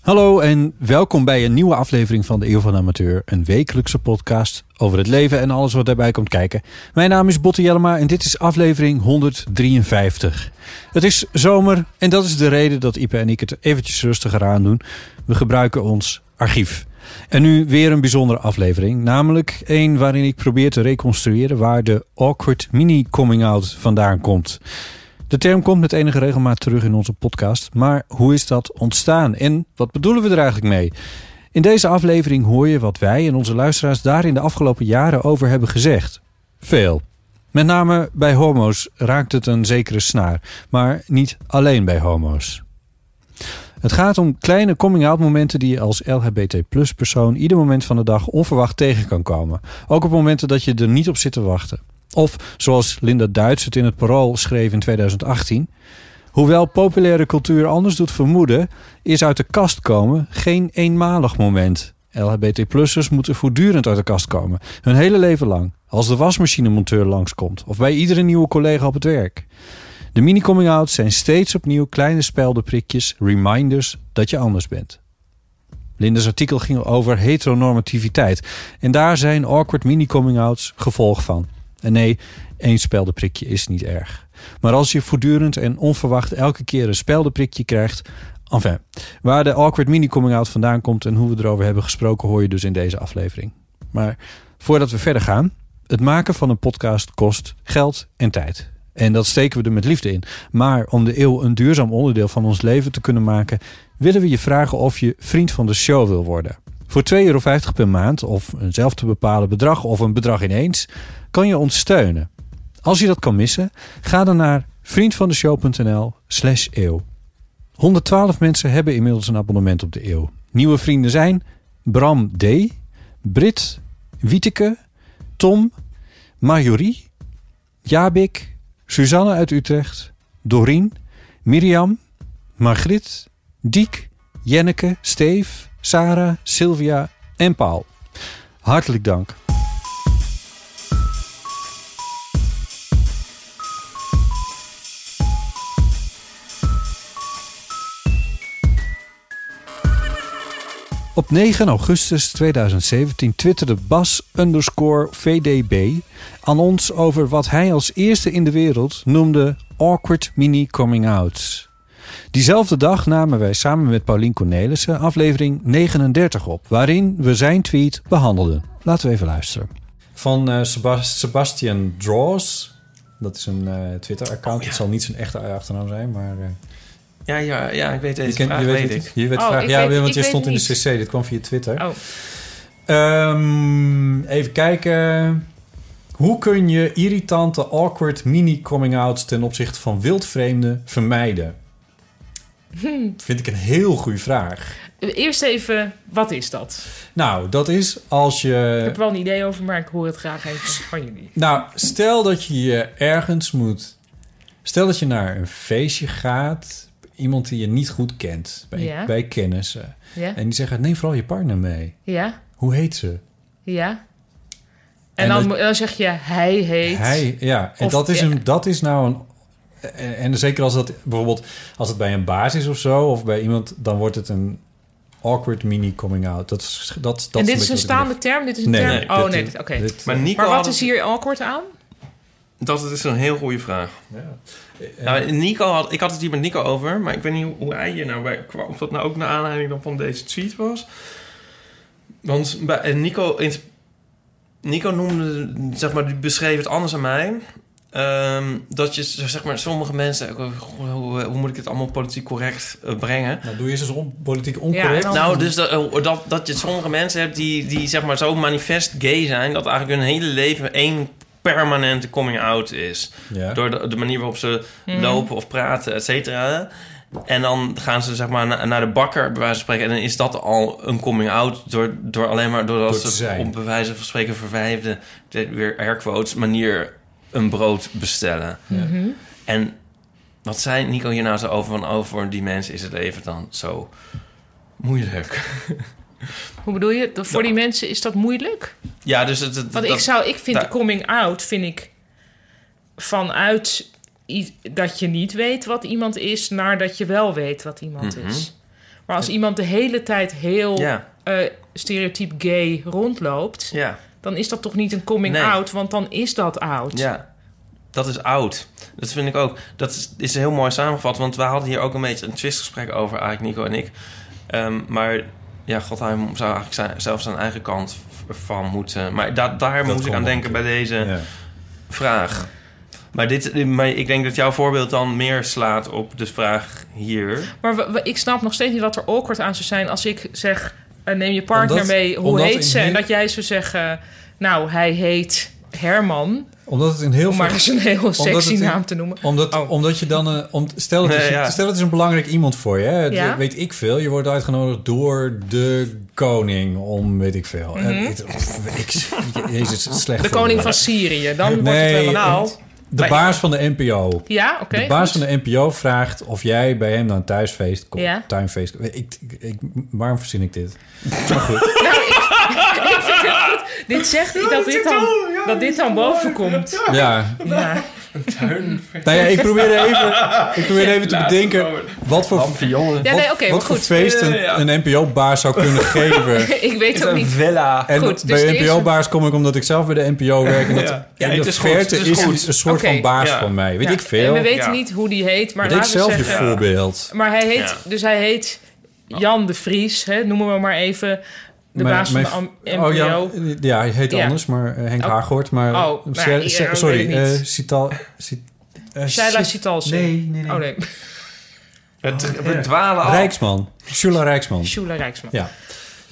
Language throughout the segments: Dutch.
Hallo en welkom bij een nieuwe aflevering van de Eeuw van de Amateur. Een wekelijkse podcast over het leven en alles wat daarbij komt kijken. Mijn naam is Botte Jellema en dit is aflevering 153. Het is zomer en dat is de reden dat Ipe en ik het eventjes rustiger aan doen. We gebruiken ons archief. En nu weer een bijzondere aflevering. Namelijk een waarin ik probeer te reconstrueren waar de awkward mini coming out vandaan komt. De term komt met enige regelmaat terug in onze podcast. Maar hoe is dat ontstaan en wat bedoelen we er eigenlijk mee? In deze aflevering hoor je wat wij en onze luisteraars daar in de afgelopen jaren over hebben gezegd. Veel. Met name bij homo's raakt het een zekere snaar, maar niet alleen bij homo's. Het gaat om kleine coming-out momenten die je als LHBT persoon ieder moment van de dag onverwacht tegen kan komen. Ook op momenten dat je er niet op zit te wachten. Of zoals Linda Duits het in het Parool schreef in 2018. Hoewel populaire cultuur anders doet vermoeden, is uit de kast komen geen eenmalig moment. LHBT-plussers moeten voortdurend uit de kast komen, hun hele leven lang. Als de wasmachinemonteur langskomt of bij iedere nieuwe collega op het werk. De mini-coming-outs zijn steeds opnieuw kleine speldenprikjes, reminders dat je anders bent. Linda's artikel ging over heteronormativiteit. En daar zijn awkward mini-coming-outs gevolg van. En nee, één speldenprikje is niet erg. Maar als je voortdurend en onverwacht elke keer een speldenprikje krijgt... Enfin, waar de awkward mini-coming-out vandaan komt... en hoe we erover hebben gesproken... hoor je dus in deze aflevering. Maar voordat we verder gaan... het maken van een podcast kost geld en tijd. En dat steken we er met liefde in. Maar om de eeuw een duurzaam onderdeel van ons leven te kunnen maken... willen we je vragen of je vriend van de show wil worden. Voor 2,50 euro per maand of een zelf te bepalen bedrag... of een bedrag ineens, kan je ons steunen. Als je dat kan missen, ga dan naar vriendvandeshow.nl slash eeuw. 112 mensen hebben inmiddels een abonnement op de eeuw. Nieuwe vrienden zijn Bram D., Brit, Wieteke, Tom, Marjorie, Jabik, Suzanne uit Utrecht, Dorien, Mirjam, Margrit, Diek, Jenneke, Steef, Sarah, Sylvia en Paul. Hartelijk dank. Op 9 augustus 2017 twitterde Bas underscore VDB aan ons over wat hij als eerste in de wereld noemde awkward mini coming outs. Diezelfde dag namen wij samen met Paulien Cornelissen aflevering 39 op, waarin we zijn tweet behandelden. Laten we even luisteren. Van eh, Sebas- Sebastian Draws. Dat is een eh, Twitter-account. Het zal niet zijn echte achternaam zijn, maar... eh, Ja, ja, ja, ik weet deze je, vraag, je weet, weet het, ik. Je weet de Oh, vraag. ik Ja, weet- want ik je stond in de cc. Dit kwam via Twitter. Oh. Ehm, even kijken. Hoe kun je irritante, awkward mini-coming-outs ten opzichte van wildvreemden vermijden? Vind ik een heel goede vraag. Eerst even, wat is dat? Nou, dat is als Ik je... heb er wel een idee over, maar ik hoor het graag even van jullie. Nou, stel dat je je ergens moet... Stel dat je naar een feestje gaat... Iemand die je niet goed kent. Bij, Ja. bij kennissen. Ja? En die zeggen, neem vooral je partner mee. Ja? Hoe heet ze? Ja? En, En dan, dan zeg je, hij heet... Hij, ja, en Of- dat, is ja. een, dat is nou een. En, en zeker als dat bijvoorbeeld als het bij een baas is of zo, of bij iemand, dan wordt het een awkward mini coming out. Dat, is- dat, dat en dit is een staande term? Dit is een Nee, term? nee, oh dit- nee, oké. dit- Maar Maar wat is hier awkward aan? Dat is een heel goede vraag. Nou, Nico had, ik had het hier met Nico over, maar ik weet niet hoe, hoe hij hier nou bij kwam. Of dat nou ook naar aanleiding dan van deze tweet was. Want bij, en Nico, Nico noemde, zeg maar, die beschreef het anders aan mij. Ehm, dat je, zeg maar, sommige mensen, hoe, hoe, hoe moet ik het allemaal politiek correct eh, brengen? Nou, doe je eens eens on- politiek oncorrect. Nou, dus dat, eh, dat, dat je sommige mensen hebt die, die zeg maar zo manifest gay zijn... dat eigenlijk hun hele leven één permanente coming-out is. Ja. Door de, de manier waarop ze lopen of praten, et cetera. En dan gaan ze zeg maar na- naar de bakker, bij wijze van spreken... en dan is dat al een coming-out door, door alleen maar... doordat Door te ze zijn. op bij wijze van spreken verwijfde... de- weer airquotes, manier een brood bestellen. En wat zei Nico hier nou zo over? Van, oh, voor die mensen is het leven dan zo moeilijk. Hoe bedoel je? Voor die mensen is dat moeilijk? Ja, dus het... het Want dat- ik zou, ik vind daar- de coming out, vind ik vanuit dat je niet weet wat iemand is, naar dat je wel weet wat iemand Mhm. is. Maar als iemand de hele tijd heel Ja, eh, stereotyp gay rondloopt, ja, dan is dat toch niet een coming Nee. out, want dan is dat oud. ja. Dat is oud. Dat vind ik ook. Dat is, is heel mooi samengevat. Want we hadden hier ook een beetje een twistgesprek over, eigenlijk Nico en ik. Ehm, maar ja, god, hij zou eigenlijk zijn, zelf zijn eigen kant van moeten. Maar da, daar Dat moet ik aan denken bij deze Ja. vraag. Maar, dit, maar ik denk dat jouw voorbeeld dan meer slaat op de vraag hier. Maar we- we- ik snap nog steeds niet wat er awkward aan zou zijn als ik zeg: eh, neem je partner Omdat- mee, hoe heet ze? En dat jij zou zeggen: Nou, hij heet Herman. Omdat het in heel Om maar eens een heel sexy het naam te noemen. Omdat, Oh. omdat je dan... eh, om, stel, het is, Nee, ja. stel het is een belangrijk iemand voor je. Hè? Ja. Weet ik veel. Je wordt uitgenodigd door de koning om weet ik veel. En ik, ik, jezus, het is slecht Mhm. De koning me. van Syrië. Dan wordt het wel een... De Maar- baas van de NPO. Ja, oké. de baas goed. van de NPO vraagt of jij bij hem naar een thuisfeest komt. Ja. Tuinfeest. Ik, ik, ik- waarom verzin ik dit? Maar goed. Nou, ik, ik vind het goed. Dit zegt niet dat dit dan, dat dit dan boven komt. Ja. Ja. Nou ja, ik probeer even, ik probeer even te bedenken wat voor, jongen. Ja, nee, oké, wat voor goed. feest een, een NPO-baas zou kunnen geven. Ik weet ook niet. villa. En Goed, dus bij de eerste- NPO-baas kom ik omdat ik zelf bij de NPO werk. En dat Ja. in Ja, de het is goed, verte het is, is goed. het een soort Oké. van baas Ja. van mij. Weet Ja, ik veel. En we weten Ja. niet hoe die heet, maar Bedenk laten we zelf je zeggen... voorbeeld. Maar hij heet, Ja. dus hij heet Jan de Vries, hè, noemen we maar even de Mijn- baas van mijn- de am- Oh ja, ja, hij heet Ja. anders, maar eh, Henk Oh. Haaghoort. Maar, Oh, eh, nou Se- se- weet sorry, het eh niet. Cital... Cit- eh. Nee, nee, nee. Oh nee, Het, we dwalen af. Rijksman. Shula Rijksman. Shula Rijksman. Ja.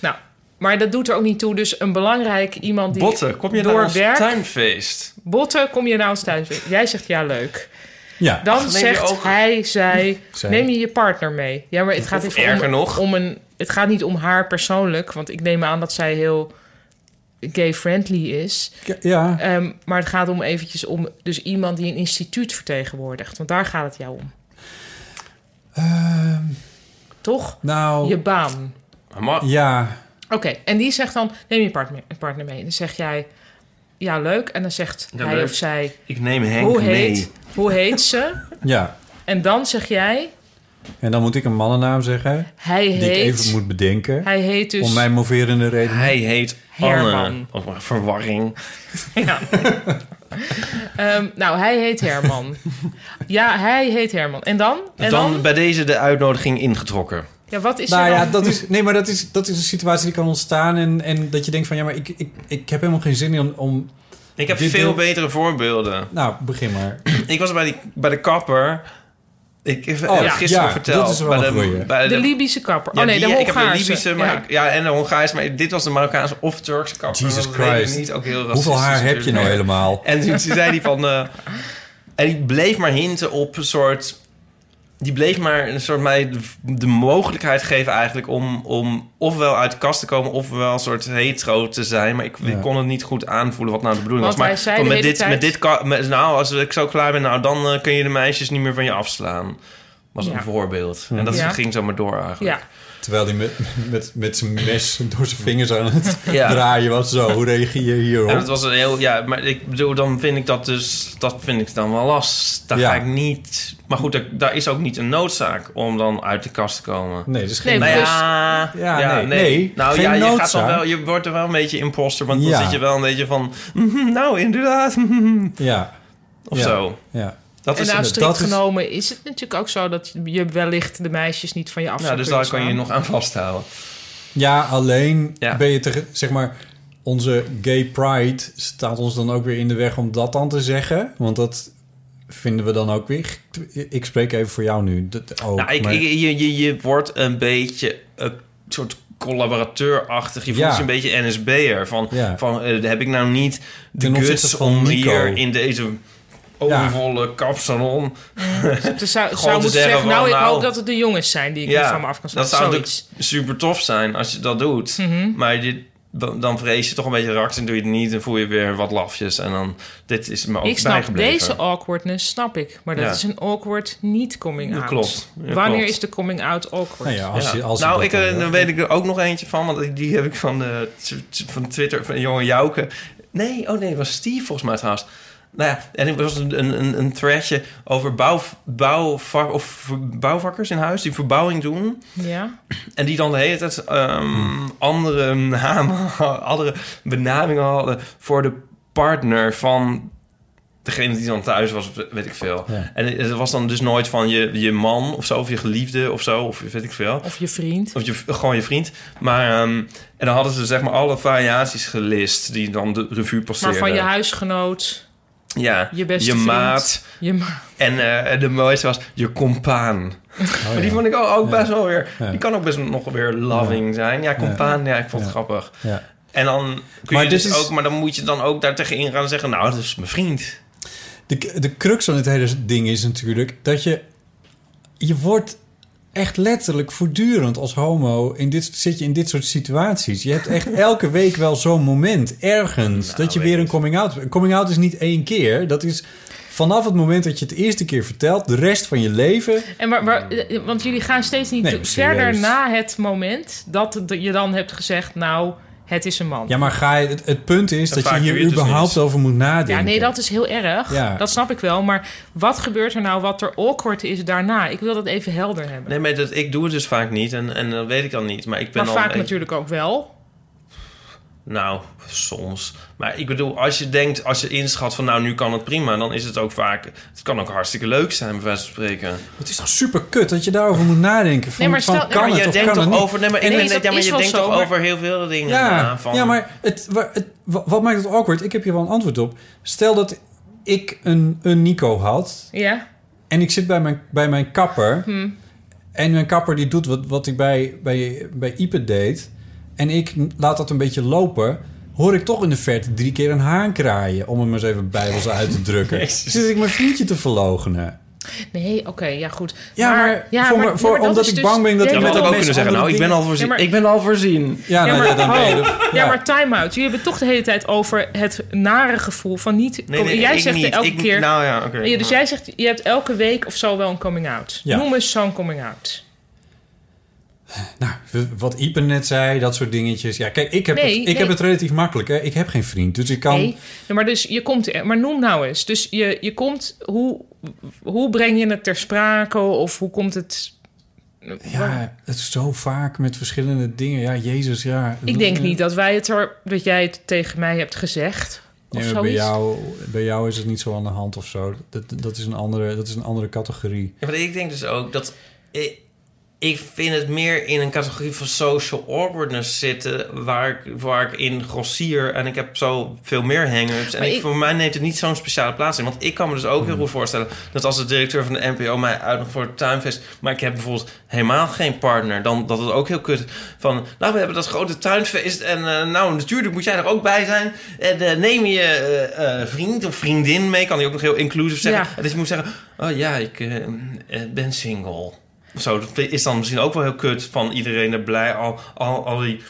Nou, maar dat doet er ook niet toe. Dus een belangrijk iemand die Botten, kom je door naar ons werk... tuinfeest? Botten, kom je nou eens thuis? Jij zegt ja, leuk. Ja. Dan Ach, zegt ook- hij, zij, Zij. neem je je partner mee. Ja, maar het gaat, even erger om, nog. om een, het gaat niet om haar persoonlijk. Want ik neem aan dat zij heel gay-friendly is. Ja, Ehm, maar het gaat om eventjes om dus iemand die een instituut vertegenwoordigt. Want daar gaat het jou om. Ehm, Toch? nou, Je baan. Maar, ja. Oké, en die zegt dan, neem je partner, partner mee. En dan zeg jij, ja, leuk. En dan zegt Ja, hij leuk. of zij, ik neem Henk hoe mee. heet, hoe heet ze? Ja. En dan zeg jij, En dan moet ik een mannennaam zeggen, hij die ik heet... even moet bedenken. Hij heet dus... Om mijn moverende reden. Hij heet Herman. Anne. Oh, maar verwarring. Ja. Ehm, nou, hij heet Herman. Ja, hij heet Herman. En dan? En dan, dan? bij deze de uitnodiging ingetrokken. Ja, wat is Nou er ja, dat is, nee, maar dat is, dat is een situatie die kan ontstaan. En, en dat je denkt van, ja, maar ik, ik, ik heb helemaal geen zin in om... Ik heb veel deel- betere voorbeelden. Nou, begin maar. Ik was bij, die, bij de kapper. Ik heb Oh, ja. gisteren Ja, verteld. dat is wel bij bij De Libische kapper. Ja, oh nee, die- de ik heb de Hongaarse. Libische, maar ja. ik- ja, en de Hongaarse, maar dit was de Marokkaanse of Turkse kapper. Jesus ik Christ. Niet, ook heel Hoeveel haar heb je nou helemaal? En toen zei hij van... eh, en die bleef maar hinten op een soort... Die bleef maar een soort mij de, mogelijkheid geven eigenlijk om, om ofwel uit de kast te komen... ofwel een soort hetero te zijn. Maar ik, ik kon het niet goed aanvoelen wat nou de bedoeling Want was. hij Maar zei van de met hele dit, tijd- met dit met, nou, als ik zo klaar ben, nou, dan eh, kun je de meisjes niet meer van je afslaan. Was Ja. een voorbeeld. En dat Ja. ging zo maar door eigenlijk. Ja, Terwijl hij met, met, met zijn mes door zijn vingers aan het Ja. draaien was. Zo, hoe reageer je hierop? En het was een heel, ja, maar ik bedoel, dan vind ik dat dus, dat vind ik dan wel last. Daar Ja. ga ik niet. Maar goed, daar, daar is ook niet een noodzaak om dan uit de kast te komen. Nee, dat is geen... Nee, Nou ja, Ja, nee, nee, Nou geen ja, je, gaat dan wel, je wordt er wel een beetje imposter, want dan Ja. zit je wel een beetje van, "Mhm, nou inderdaad. mhm." Ja, of Ja. zo. Ja. Dat en is, nou, dat strikt genomen is het natuurlijk ook zo... dat je wellicht de meisjes niet van je af Ja, dus daar kan je nog aan vasthouden. Ja, alleen Ja. ben je tegen, zeg maar, onze gay pride staat ons dan ook weer in de weg om dat dan te zeggen. Want dat vinden we dan ook weer. Ik spreek even voor jou nu. Dat ook, nou, ik, maar- ik- je, je, je wordt een beetje een soort collaborateurachtig. Je voelt Ja. je een beetje NSB'er. Van, Ja. van eh, heb ik nou niet de guts om hier in deze overvolle kapsalon... Dus zou, Gewoon zou moeten zeggen zeggen, van, nou, ik nou- hoop dat het de jongens zijn die ik niet van me af kan slaan. dat zou Zoiets. natuurlijk super tof zijn als je dat doet. Mhm. Maar dit, dan, vrees je toch een beetje raks en doe je het niet... en voel je weer wat lafjes. En dan, dit is me ook Ik snap bijgebleven. deze awkwardness, snap ik. Maar dat Ja. is een awkward niet coming Dat out. klopt. Ja, Wanneer klopt. is de coming out awkward? Nou ja, als Ja. je, als je nou, ik, dan eh, dan weet ik er ook nog eentje van, want die heb ik van, de, van Twitter, van jonge Jouke. Nee, oh nee, het was Steve volgens mij trouwens. Nou ja, en het was een, een, een, threadje over bouw, bouwvak, of bouwvakkers in huis die verbouwing doen. Ja. En die dan de hele tijd ehm, andere namen, andere benamingen hadden voor de partner van degene die dan thuis was, weet ik veel. Ja. En het was dan dus nooit van je, je man of zo, of je geliefde of zo, of weet ik veel. Of je vriend. Of je, gewoon je vriend. Maar, ehm, en dan hadden ze zeg maar alle variaties gelist die dan de revue Maar passeerden. van je huisgenoot, Ja, je beste je maat. je ma En eh, de mooiste was je compaan. maar die vond ik ook, best wel weer... Die kan ook best nog weer loving zijn. Ja, compaan, ja, ik vond het grappig. Ja. En dan kun Maar je dus is- ook... Maar dan moet je dan ook daar tegenin gaan en zeggen... Nou, dat is mijn vriend. De, de crux van het hele ding is natuurlijk dat je... Je wordt echt letterlijk voortdurend als homo... In dit, zit je in dit soort situaties. Je hebt echt elke week wel zo'n moment ergens... Nou, dat je weer een ik. coming-out... Een coming-out is niet één keer. Dat is vanaf het moment dat je het eerste keer vertelt... de rest van je leven... En maar, maar, want jullie gaan steeds niet Nee, verder na het moment dat het- je dan hebt gezegd, nou, het is een man. Ja, maar ga je, het, het punt is dat je hier dus überhaupt over moet nadenken. Ja, nee, dat is heel erg. Ja. Dat snap ik wel. Maar wat gebeurt er nou wat er awkward is daarna? Ik wil dat even helder hebben. Nee, maar dat, ik doe het dus vaak niet. En, en dat weet ik dan niet. Maar ik ben maar al... vaak ik- natuurlijk ook wel. Nou, soms. Maar ik bedoel, als je denkt, als je inschat van nou, nu kan het prima, dan is het ook vaak. Het kan ook hartstikke leuk zijn, bij wijze van spreken. Het is toch super kut dat je daarover moet nadenken. Van, Nee, maar van, stel- kan maar het je denkt kan het toch over. Nee, maar, Nee, ja, maar je denkt zo, toch maar- over heel veel dingen. Ja, na, van, ja maar het, wa- het, wa- wat maakt het awkward? Ik heb hier wel een antwoord op. Stel dat ik een, een Nico had Ja. en ik zit bij mijn, bij mijn kapper. Hm. En mijn kapper die doet wat, wat ik bij, bij, bij Ipe deed. En ik laat dat een beetje lopen. Hoor ik toch in de verte drie keer een haan kraaien. Om hem eens even bijbels uit te drukken. Jezus. Zit ik mijn vriendje te verlogenen. Nee, oké, ja goed. Ja, maar, ja, voor, maar- me- voor, ja, maar dat omdat ik dus- bang ben dat Ja, Je had met ook kunnen zeggen, nou, ik ben al voorzien. Ja, maar- Ik ben al voorzien. Ja, Ja, maar, dan ben je oh, er- ja, maar time-out. Jullie hebben toch de hele tijd over het nare gevoel van niet... Nee, nee, jij ik zegt niet. elke Ik- keer... Nou ja, oké. Dus jij zegt, je hebt elke week of zo wel een coming-out. Ja. Noem eens zo'n coming-out. Nou, wat Ipe net zei, dat soort dingetjes. Ja, kijk, ik heb, Nee, het, ik nee. heb het relatief makkelijk. Hè. Ik heb geen vriend, dus ik kan... Nee, Ja, maar dus je komt. Maar noem nou eens. Dus je, je komt... Hoe, hoe breng je het ter sprake? Of hoe komt het... Ja, het is zo vaak met verschillende dingen. Ja, Jezus, ja. Ik denk niet dat wij het er... Dat jij het tegen mij hebt gezegd. Of Nee, maar bij, jou, bij jou is het niet zo aan de hand of zo. Dat, dat, is, een andere, dat is een andere categorie. Ja, maar ik denk dus ook dat... Ik, ik vind het meer in een categorie van social awkwardness zitten... waar ik, waar ik in grossier en ik heb zo veel meer hang-ups. En Maar ik, ik- voor mij neemt het niet zo'n speciale plaats in. Want ik kan me dus ook Hmm. heel goed voorstellen... dat als de directeur van de NPO mij uitnodigt voor het tuinfeest... maar ik heb bijvoorbeeld helemaal geen partner... dan dat het ook heel kut van... nou, we hebben dat grote tuinfeest... en eh, nou, natuurlijk moet jij er ook bij zijn. En eh, neem je eh, eh, vriend of vriendin mee... kan hij ook nog heel inclusief zeggen. Ja. En dus je moet zeggen... oh ja, ik ben single... Of zo, dat is dan misschien ook wel heel kut van iedereen er blij. Al, al, al die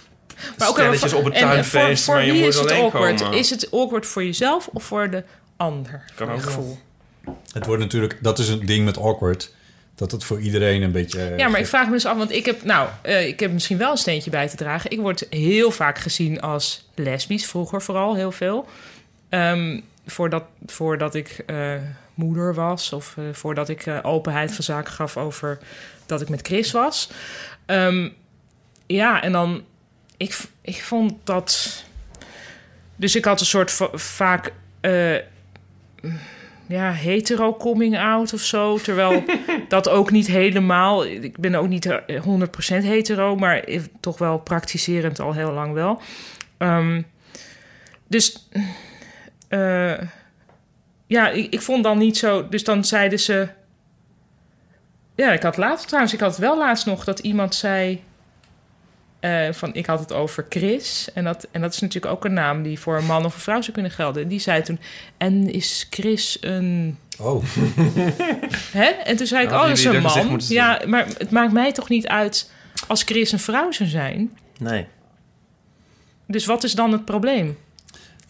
Maar ook stelletjes op het en tuinfeest, voor, voor maar je wie moet is het alleen awkward? komen. Is het awkward voor jezelf of voor de ander? Kan ook gevoel. Het wordt natuurlijk... Dat is een ding met awkward. Dat het voor iedereen een beetje... eh, Ja, maar ik gek- vraag me dus af, want ik heb, nou, eh, ik heb misschien wel een steentje bij te dragen. Ik word heel vaak gezien als lesbisch, vroeger vooral heel veel. Ehm, voordat, voordat ik eh, moeder was of eh, voordat ik eh, openheid van zaken gaf over dat ik met Chris was. Ehm, ja, en dan, ik, ik vond dat. Dus ik had een soort va- vaak. eh, ja, hetero coming out of zo. Terwijl dat ook niet helemaal... Ik ben ook niet eh, 100% hetero, maar toch wel praktiserend al heel lang wel. Ehm, dus ja, ik, ik vond dan niet zo... Dus dan zeiden ze... Ja, ik had laatst trouwens, ik had wel laatst nog dat iemand zei... eh, van, ik had het over Chris. En dat, en dat is natuurlijk ook een naam die voor een man of een vrouw zou kunnen gelden. En die zei toen, en is Chris een... Oh, Hè? En toen zei ik, oh, dat is een man. Ja, maar het maakt mij toch niet uit als Chris een vrouw zou zijn. Nee. Dus wat is dan het probleem?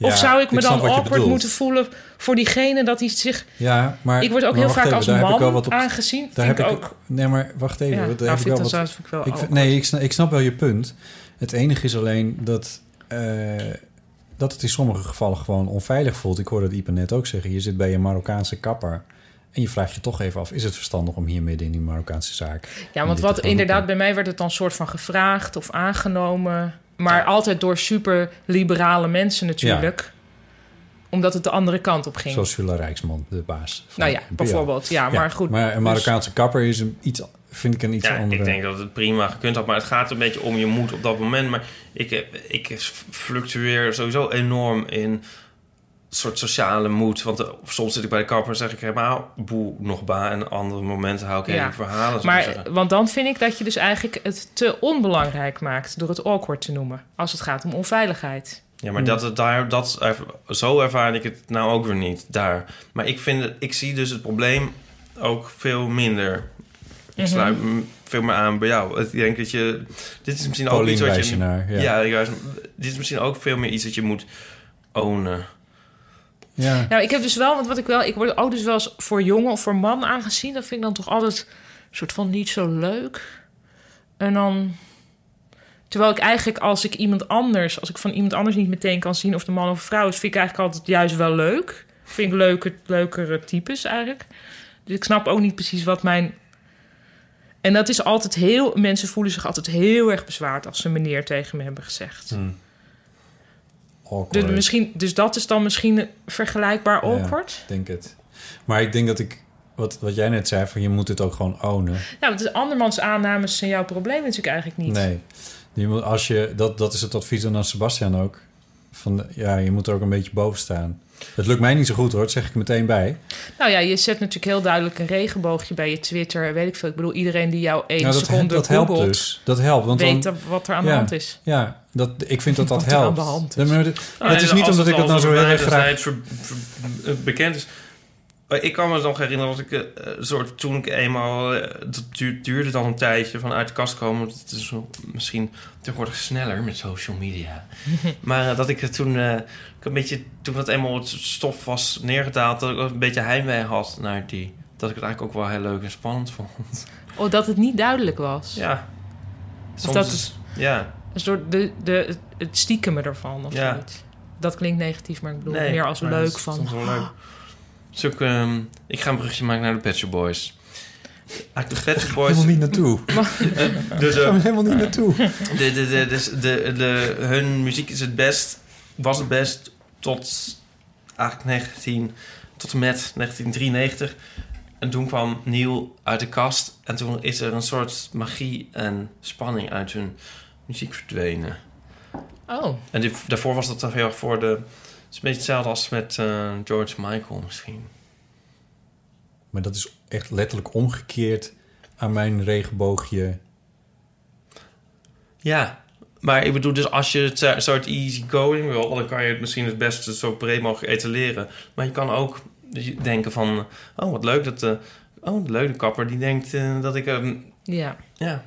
Of zou ik me dan awkward moeten voelen voor diegene dat hij zich... Ja, maar... ik word ook heel vaak even, als heb man op- aangezien. Daar heb ik ook... Nee, maar wacht even. Ja, daar nou, heb ik wel wat... ik wel Ik, nee, ik snap, ik snap wel je punt. Het enige is alleen dat, eh, dat het in sommige gevallen gewoon onveilig voelt. Ik hoorde Ipe net ook zeggen. Je zit bij een Marokkaanse kapper. En je vraagt je toch even af, is het verstandig om hier midden in die Marokkaanse zaak... Ja, want wat inderdaad, bij mij werd het dan soort van gevraagd of aangenomen. Maar altijd door super liberale mensen natuurlijk. Omdat het de andere kant op ging. Zoals Sula Rijksman, de baas. van nou ja, bijvoorbeeld. Ja, maar goed. Maar een dus- Marokkaanse kapper is een iets, vind ik een iets Ja, andere... ik denk dat het prima gekund had, maar het gaat een beetje om je moed op dat moment. Maar ik, heb- ik fluctueer sowieso enorm in soort sociale moed. Want eh, soms zit ik bij de kapper en zeg ik helemaal boe nog ba. En andere momenten hou ik Ja. hele verhalen. Maar, want dan vind ik dat je dus eigenlijk het te onbelangrijk maakt door het awkward te noemen. Als het gaat om onveiligheid. Ja, maar dat, het daar, dat, zo ervaar ik het nou ook weer niet daar. Maar ik, vind ik zie dus het probleem ook veel minder. Ik Mhm. sluit me veel meer aan bij jou. Ik denk dat je... Dit is misschien ook iets wat je... Ja. ja. juist. Dit is misschien ook veel meer iets dat je moet ownen. Ja, Nou, ik heb dus wel, want wat ik wel, ik word ook dus wel eens voor jongen of voor man aangezien. Dat vind ik dan toch altijd een soort van niet zo leuk. En dan. Terwijl ik eigenlijk als ik iemand anders, als ik van iemand anders niet meteen kan zien of de man of vrouw is, vind ik eigenlijk altijd juist wel leuk. Vind ik leuke, leukere types eigenlijk. Dus ik snap ook niet precies wat mijn. En dat is altijd heel. Mensen voelen zich altijd heel erg bezwaard als ze meneer tegen me hebben gezegd. Awkward. Dus, misschien, dus dat is dan misschien vergelijkbaar Ja. awkward. Ik denk het. Maar ik denk dat ik... Wat, wat jij net zei, van je moet het ook gewoon ownen. Ja, want de andermans aannames zijn jouw probleem natuurlijk eigenlijk niet. Nee. Je moet, als je, dat, dat is het advies dan aan Sebastian ook. Van, ja, je moet er ook een beetje boven staan. Het lukt mij niet zo goed hoor, dat zeg ik meteen bij. Nou ja, je zet natuurlijk heel duidelijk een regenboogje bij je Twitter. Weet ik veel. Ik bedoel, iedereen die jou één Nou, dat, seconde dat helpt googelt, dus. Dat helpt. Want weet dan, wat er aan ja, de hand is. Ja, dat, ik vind dat dat Wat er aan helpt. de hand is. Nee, maar het- Nou, het is niet omdat ik dat nou zo heel erg graag... ver- ver- bekend is. Ik kan me nog herinneren dat ik eh, een soort toen ik eenmaal eh, dat duur- duurde dan een tijdje van uit de kast komen. Het is misschien tegenwoordig sneller met social media. maar eh, dat ik het toen eh, ik een beetje toen dat eenmaal het stof was neergedaald, dat ik een beetje heimwee had naar die. Dat ik het eigenlijk ook wel heel leuk en spannend vond. Oh, dat het niet duidelijk was. Ja. Soms dat is- ja. Een soort de, de, het stiekemen ervan of Ja. zoiets. Dat klinkt negatief, maar ik bedoel Nee, meer als leuk van... soms wel leuk. Dus ehm, ik ga een brugje maken naar de Pet Shop Boys. Eigenlijk de Pet Shop Boys... Helemaal niet naartoe. Eh, dus, gaan eh, helemaal niet naartoe. de, de, de, dus de, de, hun muziek is het best, was het best tot eigenlijk 19, tot en met 1993. En toen kwam Neil uit de kast. En toen is er een soort magie en spanning uit hun muziek verdwenen. Oh, En die, daarvoor was dat toch heel erg voor de... Het is een beetje hetzelfde als met eh, George Michael misschien. Maar dat is echt letterlijk omgekeerd aan mijn regenboogje. Ja, maar ik bedoel, dus als je het soort easy going wil, dan kan je het misschien het beste zo breed mogelijk etaleren. Maar je kan ook denken van, oh wat leuk dat, eh oh de leuke kapper die denkt eh, dat ik, ehm, ja. ja,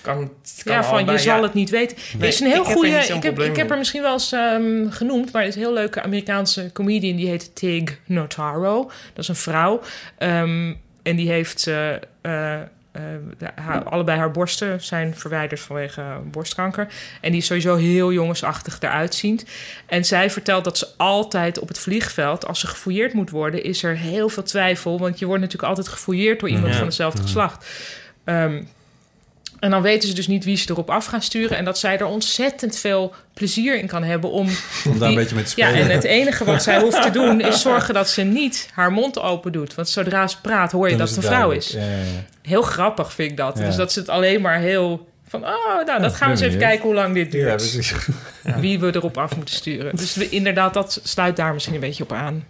kan, Ja, van je zal het niet weten. Er Nee, is een heel ik er goede. Ik heb, ik heb er misschien wel eens ehm, genoemd, maar het is een heel leuke Amerikaanse comedian die heet Tig Notaro. Dat is een vrouw. Ehm, en die heeft. eh, eh, eh, de- haar- allebei haar borsten zijn verwijderd vanwege borstkanker. En die is sowieso heel jongensachtig eruit ziet. En zij vertelt dat ze altijd op het vliegveld, als ze gefouilleerd moet worden, is er heel veel twijfel. Want je wordt natuurlijk altijd gefouilleerd door iemand Ja. van hetzelfde geslacht. Ehm, En dan weten ze dus niet wie ze erop af gaan sturen. En dat zij er ontzettend veel plezier in kan hebben om... Om daar een beetje mee te Ja, spelen. en het enige wat zij hoeft te doen is zorgen dat ze niet haar mond open doet. Want zodra ze praat hoor je Dan dat het een vrouw is. Ja, ja, ja. Heel grappig vind ik dat. Ja. Dus dat ze het alleen maar heel... Van, oh, nou, dat gaan we eens even kijken hoe lang dit duurt. Ja, precies. Wie we erop af moeten sturen. Dus we- inderdaad, dat sluit daar misschien een beetje op aan.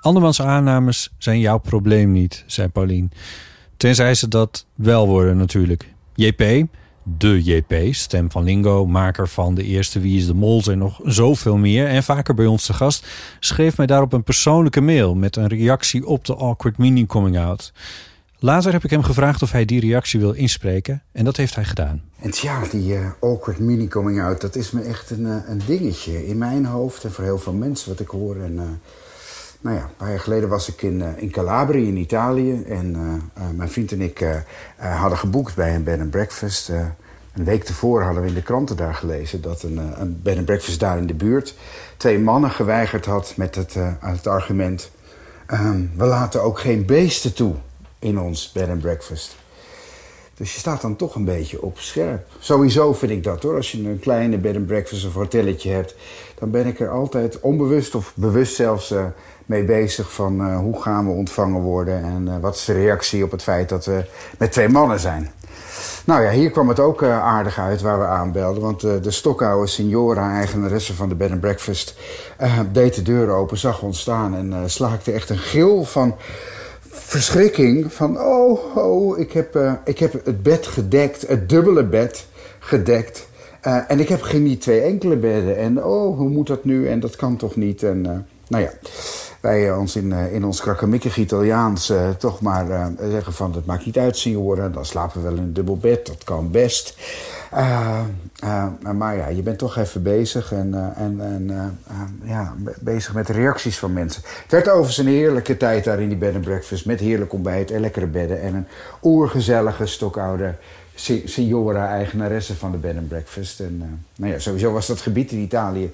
Andermans aannames zijn jouw probleem niet, zei Paulien. Tenzij ze dat wel worden natuurlijk. JP, de JP, stem van Lingo, maker van de eerste Wie is de Mol... en nog zoveel meer en vaker bij ons te gast... schreef mij daarop een persoonlijke mail... met een reactie op de Awkward Mini Coming Out. Later heb ik hem gevraagd of hij die reactie wil inspreken... en dat heeft hij gedaan. En tja, die eh, awkward mini coming out, dat is me echt een, eh, een dingetje in mijn hoofd en voor heel veel mensen wat ik hoor. En, eh, nou ja, een paar jaar geleden was ik in, eh, in Calabria in Italië en eh, eh, mijn vriend en ik hadden geboekt bij een bed and breakfast. Een week tevoren hadden we in de kranten daar gelezen dat een, een bed and breakfast daar in de buurt twee mannen geweigerd had met het, het argument: ehm, we laten ook geen beesten toe in ons bed and breakfast. Dus je staat dan toch een beetje op scherp. Sowieso vind ik dat hoor. Als je een kleine bed and breakfast of hotelletje hebt, dan ben ik er altijd onbewust of bewust zelfs eh, mee bezig van eh, hoe gaan we ontvangen worden en eh, wat is de reactie op het feit dat we met twee mannen zijn. Nou ja, hier kwam het ook aardig uit waar we aanbelden. Want de stokoude signora, eigenaresse van de bed and breakfast, deed de deur open, zag ons staan en slaakte echt een gil van verschrikking. Van oh, oh, ik heb, eh, ik heb het bed gedekt, het dubbele bed gedekt. Eh, en ik heb geen niet twee enkele bedden. En oh, hoe moet dat nu? En dat kan toch niet? En eh, nou ja, wij ons in, in ons krakkemikkig Italiaans toch maar zeggen van... dat maakt niet uit, senioren, dan slapen we wel in een dubbel bed. Dat kan best. Eh, eh, maar ja, je bent toch even bezig en, eh, en, eh, eh, ja, be- bezig met de reacties van mensen. Het werd overigens een heerlijke tijd daar in die bed and breakfast... met heerlijk ontbijt en lekkere bedden en een oergezellige stokoude se- signora, eigenaresse van de bed and breakfast. En, eh, nou ja, sowieso was dat gebied in Italië,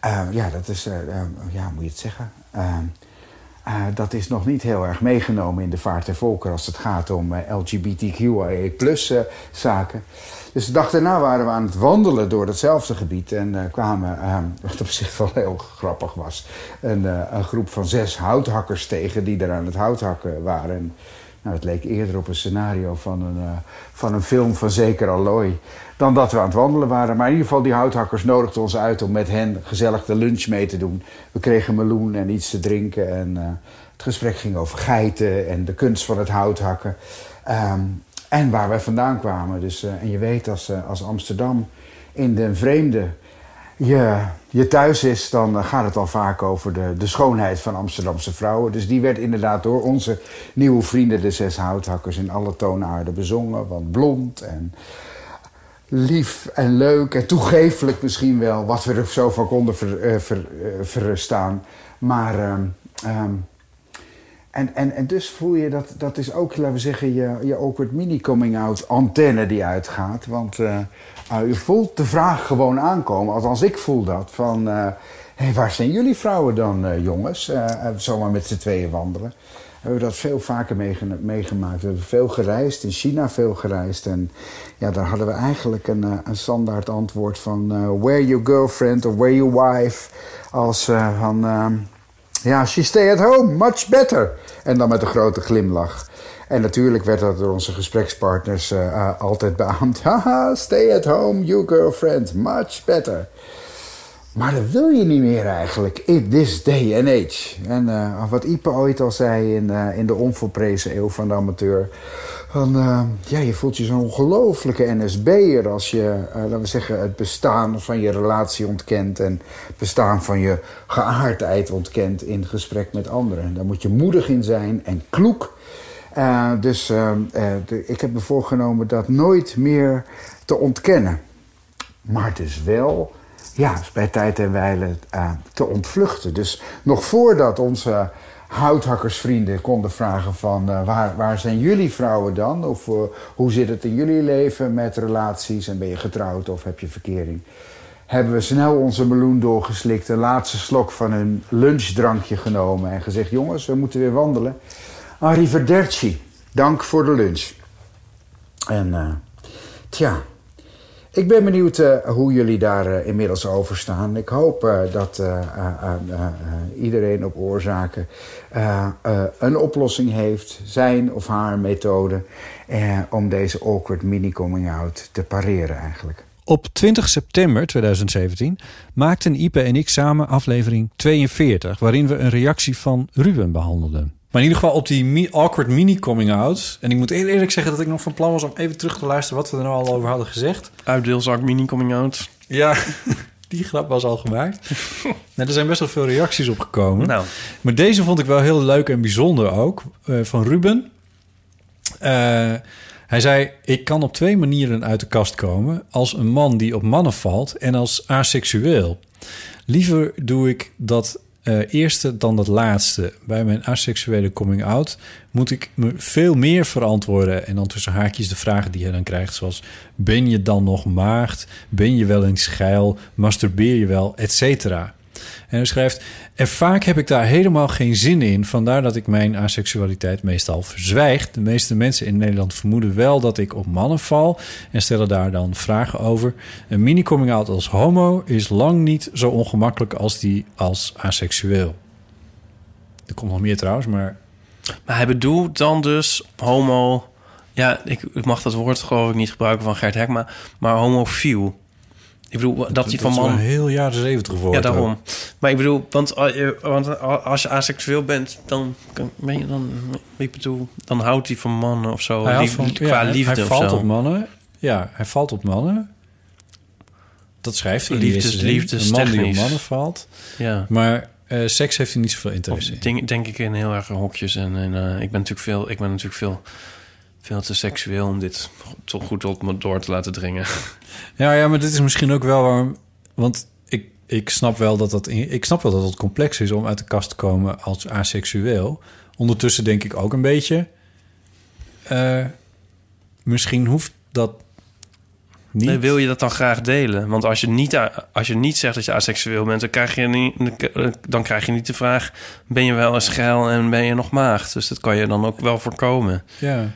eh, ja, dat is, eh, eh, ja, moet je het zeggen? Eh, eh, dat is nog niet heel erg meegenomen in de vaart der volkeren als het gaat om eh, LGBTQIA plus eh, zaken. Dus de dag daarna waren we aan het wandelen door datzelfde gebied en eh, kwamen, eh, wat op zich wel heel grappig was, een, eh, een groep van zes houthakkers tegen die er aan het houthakken waren. En, nou, het leek eerder op een scenario van een, eh, van een film van zeker Alloy dan dat we aan het wandelen waren. Maar in ieder geval, die houthakkers nodigden ons uit om met hen gezellig de lunch mee te doen. We kregen meloen en iets te drinken. En het gesprek ging over geiten en de kunst van het houthakken. Ehm, en waar wij vandaan kwamen. Dus, eh, en je weet, als, eh, als Amsterdam in de vreemde je, je thuis is, dan eh, gaat het al vaak over de, de schoonheid van Amsterdamse vrouwen. Dus die werd inderdaad door onze nieuwe vrienden, de zes houthakkers, in alle toonaarden bezongen. Want blond en lief en leuk en toegeeflijk misschien wel, wat we er zo van konden ver, ver- verstaan. Maar, ehm, ehm, en, en, en dus voel je dat, dat is ook, laten we zeggen, je, je awkward mini-coming-out antenne die uitgaat. Want eh, ah, je voelt de vraag gewoon aankomen, althans ik voel dat, van... eh, hey, waar zijn jullie vrouwen dan, eh, jongens? Eh, eh, zomaar met z'n tweeën wandelen. We hebben dat veel vaker meege- meegemaakt. We hebben veel gereisd, in China veel gereisd. En ja, daar hadden we eigenlijk een, eh, een standaard antwoord van... eh, where your girlfriend of where your wife? Als eh, van... ja, she stay at home, much better. En dan met een grote glimlach. En natuurlijk werd dat door onze gesprekspartners eh, altijd beaamd. Haha, stay at home, your girlfriend, much better. Maar dat wil je niet meer eigenlijk in this day and age. En eh, wat Ipe ooit al zei in, eh, in de onvolprezen eeuw van de amateur. Van, eh, ja, je voelt je zo'n ongelofelijke NSB'er als je, laten we zeggen, het bestaan van je relatie ontkent. En het bestaan van je geaardheid ontkent in gesprek met anderen. Daar moet je moedig in zijn en kloek. Dus ik heb me voorgenomen dat nooit meer te ontkennen. Maar dus wel ja, bij tijd en wijle eh, te ontvluchten. Dus nog voordat onze houthakkersvrienden konden vragen van... eh, waar, waar zijn jullie vrouwen dan? Of eh, hoe zit het in jullie leven met relaties? En ben je getrouwd of heb je verkering? Hebben we snel onze meloen doorgeslikt... een laatste slok van een lunchdrankje genomen... en gezegd, jongens, we moeten weer wandelen. Arrivederci, dank voor de lunch. En tja, ik ben benieuwd eh, hoe jullie daar eh, inmiddels over staan. Ik hoop eh, dat iedereen op oorzaken een oplossing heeft, zijn of haar methode, om deze awkward mini-coming-out te pareren eigenlijk. Op 20 september 2017 maakten Ipe en ik samen aflevering 42... waarin we een reactie van Ruben behandelden. Maar in ieder geval op die mi- awkward mini-coming-out... en ik moet eerlijk zeggen dat ik nog van plan was... om even terug te luisteren wat we er nou al over hadden gezegd. Uitdeelzak mini coming out. Ja, die grap was al gemaakt. nou, er zijn best wel veel reacties op gekomen. Nou. Maar deze vond ik wel heel leuk en bijzonder ook. eh, van Ruben. Eh, hij zei: Ik kan op twee manieren uit de kast komen. Als een man die op mannen valt en als aseksueel. Liever doe ik dat eh, eerste dan dat laatste. Bij mijn aseksuele coming out moet ik me veel meer verantwoorden. En dan tussen haakjes de vragen die je dan krijgt, zoals: Ben je dan nog maagd? Ben je wel eens geil? Masturbeer je wel? Etcetera. En hij schrijft: En vaak heb ik daar helemaal geen zin in. Vandaar dat ik mijn aseksualiteit meestal verzwijg. De meeste mensen in Nederland vermoeden wel dat ik op mannen val. En stellen daar dan vragen over. Een mini-coming-out als homo is lang niet zo ongemakkelijk als die als aseksueel. Er komt nog meer trouwens, maar. Maar hij bedoelt dan dus homo... Ja, ik, ik mag dat woord geloof ik niet gebruiken van Gert Hekma... maar homofiel. Ik bedoel, dat, hij van man... heel jaren zeventig woord. Ja, ook. daarom. Maar ik bedoel, want, eh, want als je aseksueel bent, dan kan- ben je dan, ik bedoel, dan houdt hij van mannen of zo, Hij lief- van- qua ja, liefde Hij of valt zo. op mannen. Ja, hij valt op mannen. Dat schrijft hij Liefdes- eerste zin. Een man die op mannen valt. Ja. Maar eh, seks heeft hij niet zoveel interesse in. Denk, denk ik in heel erg hokjes en, en eh, ik ben natuurlijk veel, ik ben natuurlijk veel, veel te seksueel om dit toch goed op me door te laten dringen. Ja, ja, maar dit is misschien ook wel waarom... Want ik, ik snap wel dat dat... Ik snap wel dat het complex is om uit de kast te komen als aseksueel. Ondertussen denk ik ook een beetje... eh, misschien hoeft dat niet. Nee, wil je dat dan graag delen? Want als je niet, als je niet zegt dat je aseksueel bent, dan krijg je niet, dan krijg je niet de vraag: ben je wel eens geil en ben je nog maagd? Dus dat kan je dan ook wel voorkomen. Ja.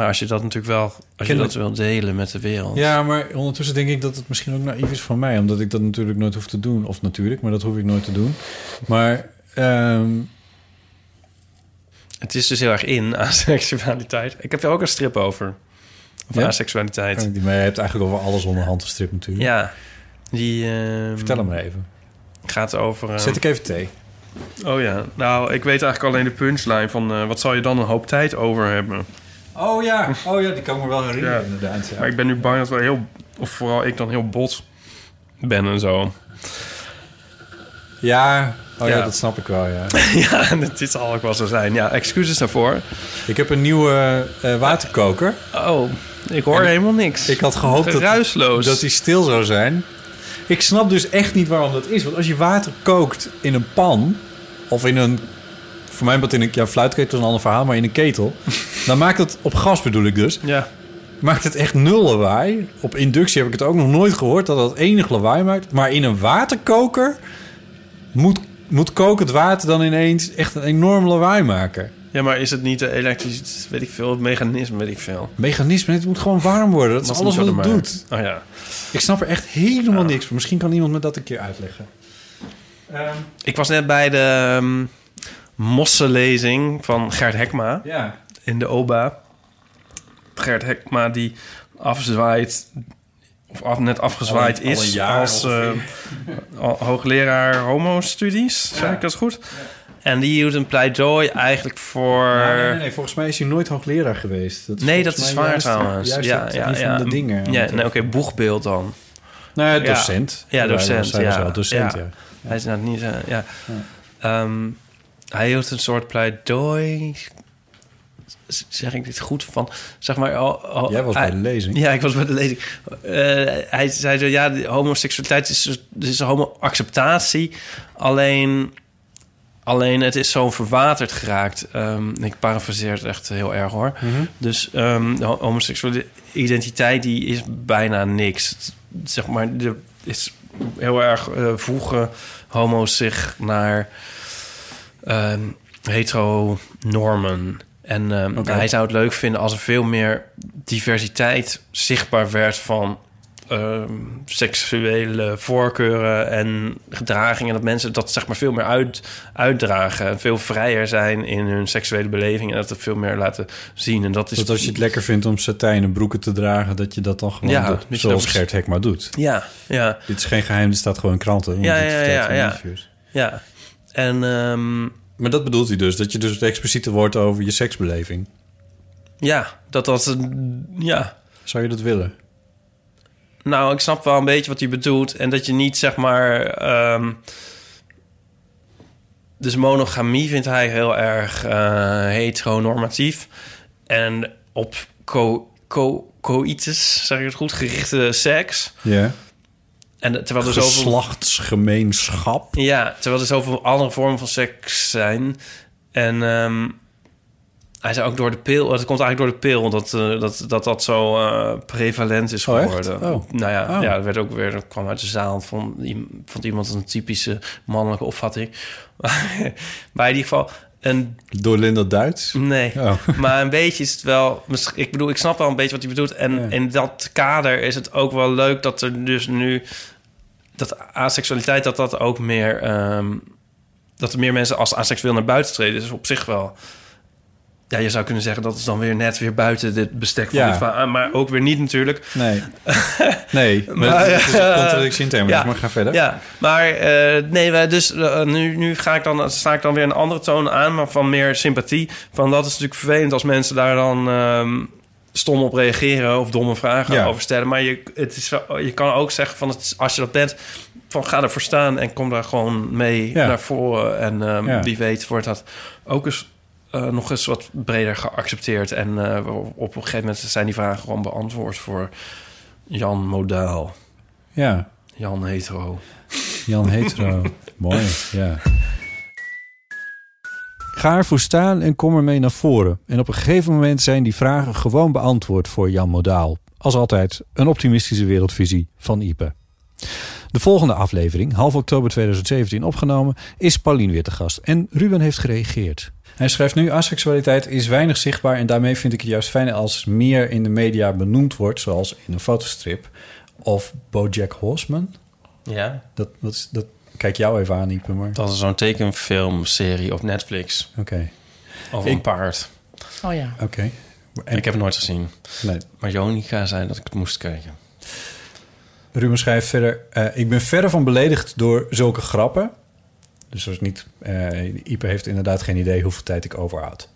Maar als je dat natuurlijk wel, als je dat wil delen met de wereld. Ja, maar ondertussen denk ik dat het misschien ook naïef is van mij. Omdat ik dat natuurlijk nooit hoef te doen. Of natuurlijk, maar dat hoef ik nooit te doen. Maar... ehm, Het is dus heel erg in aseksualiteit. Ik heb er ook een strip over. Over Ja? aseksualiteit. Maar je hebt eigenlijk over alles onderhand een strip natuurlijk. Ja, die. ehm, Vertel hem maar even. Gaat over. ehm, Zet ik even thee. Oh ja, nou, ik weet eigenlijk alleen de punchline van eh, wat zal je dan een hoop tijd over hebben? Oh ja, oh ja die kan ik me wel herinneren Ja. inderdaad. Ja. Maar ik ben nu bang dat we heel, of vooral ik dan heel bot ben en zo. Ja, oh ja. Ja. dat snap ik wel, ja. ja, en dit zal ook wel zo zijn. Ja, excuses daarvoor. Ik heb een nieuwe eh, waterkoker. Oh, ik hoor En helemaal niks. Ik had gehoopt dat, dat die stil zou zijn. Ik snap dus echt niet waarom dat is. Want als je water kookt in een pan... of in een... voor mij wat in een... ja, fluitketel is een ander verhaal... maar in een ketel... dan maakt het... op gas bedoel ik dus... Ja. maakt het echt nul lawaai. Op inductie heb ik het ook nog nooit gehoord... dat dat enig lawaai maakt. Maar in een waterkoker... moet, moet kokend water dan ineens echt een enorm lawaai maken. Ja, maar is het niet de elektrisch, weet ik veel, het mechanisme, weet ik veel. Mechanisme, het moet gewoon warm worden. Dat is alles wat het doet. Oh ja. Ik snap er echt helemaal niks van. Misschien kan iemand me dat een keer uitleggen. Ik was net bij de um, mossenlezing van Gert Hekma Ja. In de OBA. Gert Hekma die afzwaait, of af, net afgezwaaid Al een- al is als eh, hoogleraar homo-studies. Zeg ik dat goed? En die hield een pleidooi eigenlijk voor... Ja, nee, nee, nee, volgens mij is hij nooit hoogleraar geweest. Dat nee, dat is waar juist- trouwens. Juist ja, het- ja, ja. van de dingen. Ja, nee, oké, boegbeeld dan. Nou docent. Ja, docent. hij ja. was wel docent, ja. Hij is nou niet... eh, ja. Ehm, hij hield een soort pleidooi... Zeg ik dit goed van? Zeg maar... al- al- Jij was bij de lezing. Ja, ik was bij de lezing. Eh, hij zei zo, ja, de homoseksualiteit is, is homo-acceptatie. Alleen, alleen het is zo verwaterd geraakt. Ehm, ik parafraseer het echt heel erg hoor. Mhm. Dus ehm, de ho- homoseksuele identiteit die is bijna niks. Zeg maar, er is heel erg eh, voegen homo's zich naar ehm hetero normen. En ehm, hij zou het leuk vinden als er veel meer diversiteit zichtbaar werd van ehm, seksuele voorkeuren en gedragingen. Dat mensen dat zeg maar veel meer uit, uitdragen. En veel vrijer zijn in hun seksuele beleving. En dat het veel meer laten zien. En dat is. Dat als je het lekker vindt om satijnen broeken te dragen... dat je dat dan gewoon Ja, doet. Zoals dat- Gert Hekma doet. Ja, ja. Dit is geen geheim, dit staat gewoon in kranten. Ja, ja, ja, ja. Ja. En ehm, Maar dat bedoelt hij dus, dat je dus het expliciete wordt over je seksbeleving. ja, dat dat. een- Ja. Zou je dat willen? Nou, ik snap wel een beetje wat hij bedoelt. En dat je niet, zeg maar... ehm, dus monogamie vindt hij heel erg eh heteronormatief. En op co, co, coitus, zeg ik het goed, gerichte seks. Ja. En terwijl er zoveel... Geslachtsgemeenschap. Ja, terwijl er zoveel andere vormen van seks zijn. En ehm, hij zei ook door de pil... Het komt eigenlijk door de pil dat eh, dat, dat, dat zo eh, prevalent is Oh, geworden. Oh. Nou ja, Oh. ja, dat werd ook weer... Dat kwam uit de zaal van, van iemand een typische mannelijke opvatting. maar in ieder geval... Een, Door Linda Duits? nee, Oh. maar een beetje is het wel... Ik bedoel, ik snap wel een beetje wat hij bedoelt. En in dat kader is het ook wel leuk dat er dus nu... Dat asexualiteit, dat dat ook meer... ehm, dat er meer mensen als asexueel naar buiten treden. is op zich wel... Ja, je zou kunnen zeggen dat is dan weer net weer buiten dit bestek van Ja. dit. Maar ook weer niet natuurlijk. Nee. Nee, maar, Maar, het is een contradictie in termen, ja. dus maar ga verder. Ja, maar eh, nee, wij dus eh, nu, nu ga ik dan, sta ik dan weer een andere toon aan, maar van meer sympathie. Van dat is natuurlijk vervelend als mensen daar dan ehm, stom op reageren of domme vragen Ja. over stellen. Maar je, het is, je kan ook zeggen van het, als je dat bent, van ga ervoor staan en kom daar gewoon mee Ja. naar voren. En ehm, Ja. wie weet wordt dat ook eens eh, nog eens wat breder geaccepteerd. En eh, op een gegeven moment zijn die vragen gewoon beantwoord voor Jan Modaal. Ja, Jan Hetero. Jan Hetero. Mooi, ja. Ga ervoor staan en kom ermee naar voren. En op een gegeven moment zijn die vragen gewoon beantwoord voor Jan Modaal. Als altijd een optimistische wereldvisie van Ipe. De volgende aflevering, half oktober 2017 opgenomen, is Paulien weer te gast. En Ruben heeft gereageerd. Hij schrijft nu: Asexualiteit is weinig zichtbaar en daarmee vind ik het juist fijn als meer in de media benoemd wordt, zoals in een fotostrip of Bojack Horseman. Ja, Dat, dat, is- dat kijk jou even aan, Ipe, maar. dat is zo'n tekenfilmserie op Netflix Oké, over Ik- een paard. Oh ja. oké. En- Ik heb het nooit gezien. Nee. Maar Jonica zei dat ik het moest kijken. Ruben schrijft verder: eh, Ik ben verre van beledigd door zulke grappen. Dus dat is niet. eh Ipe heeft inderdaad geen idee hoeveel tijd ik overhoud.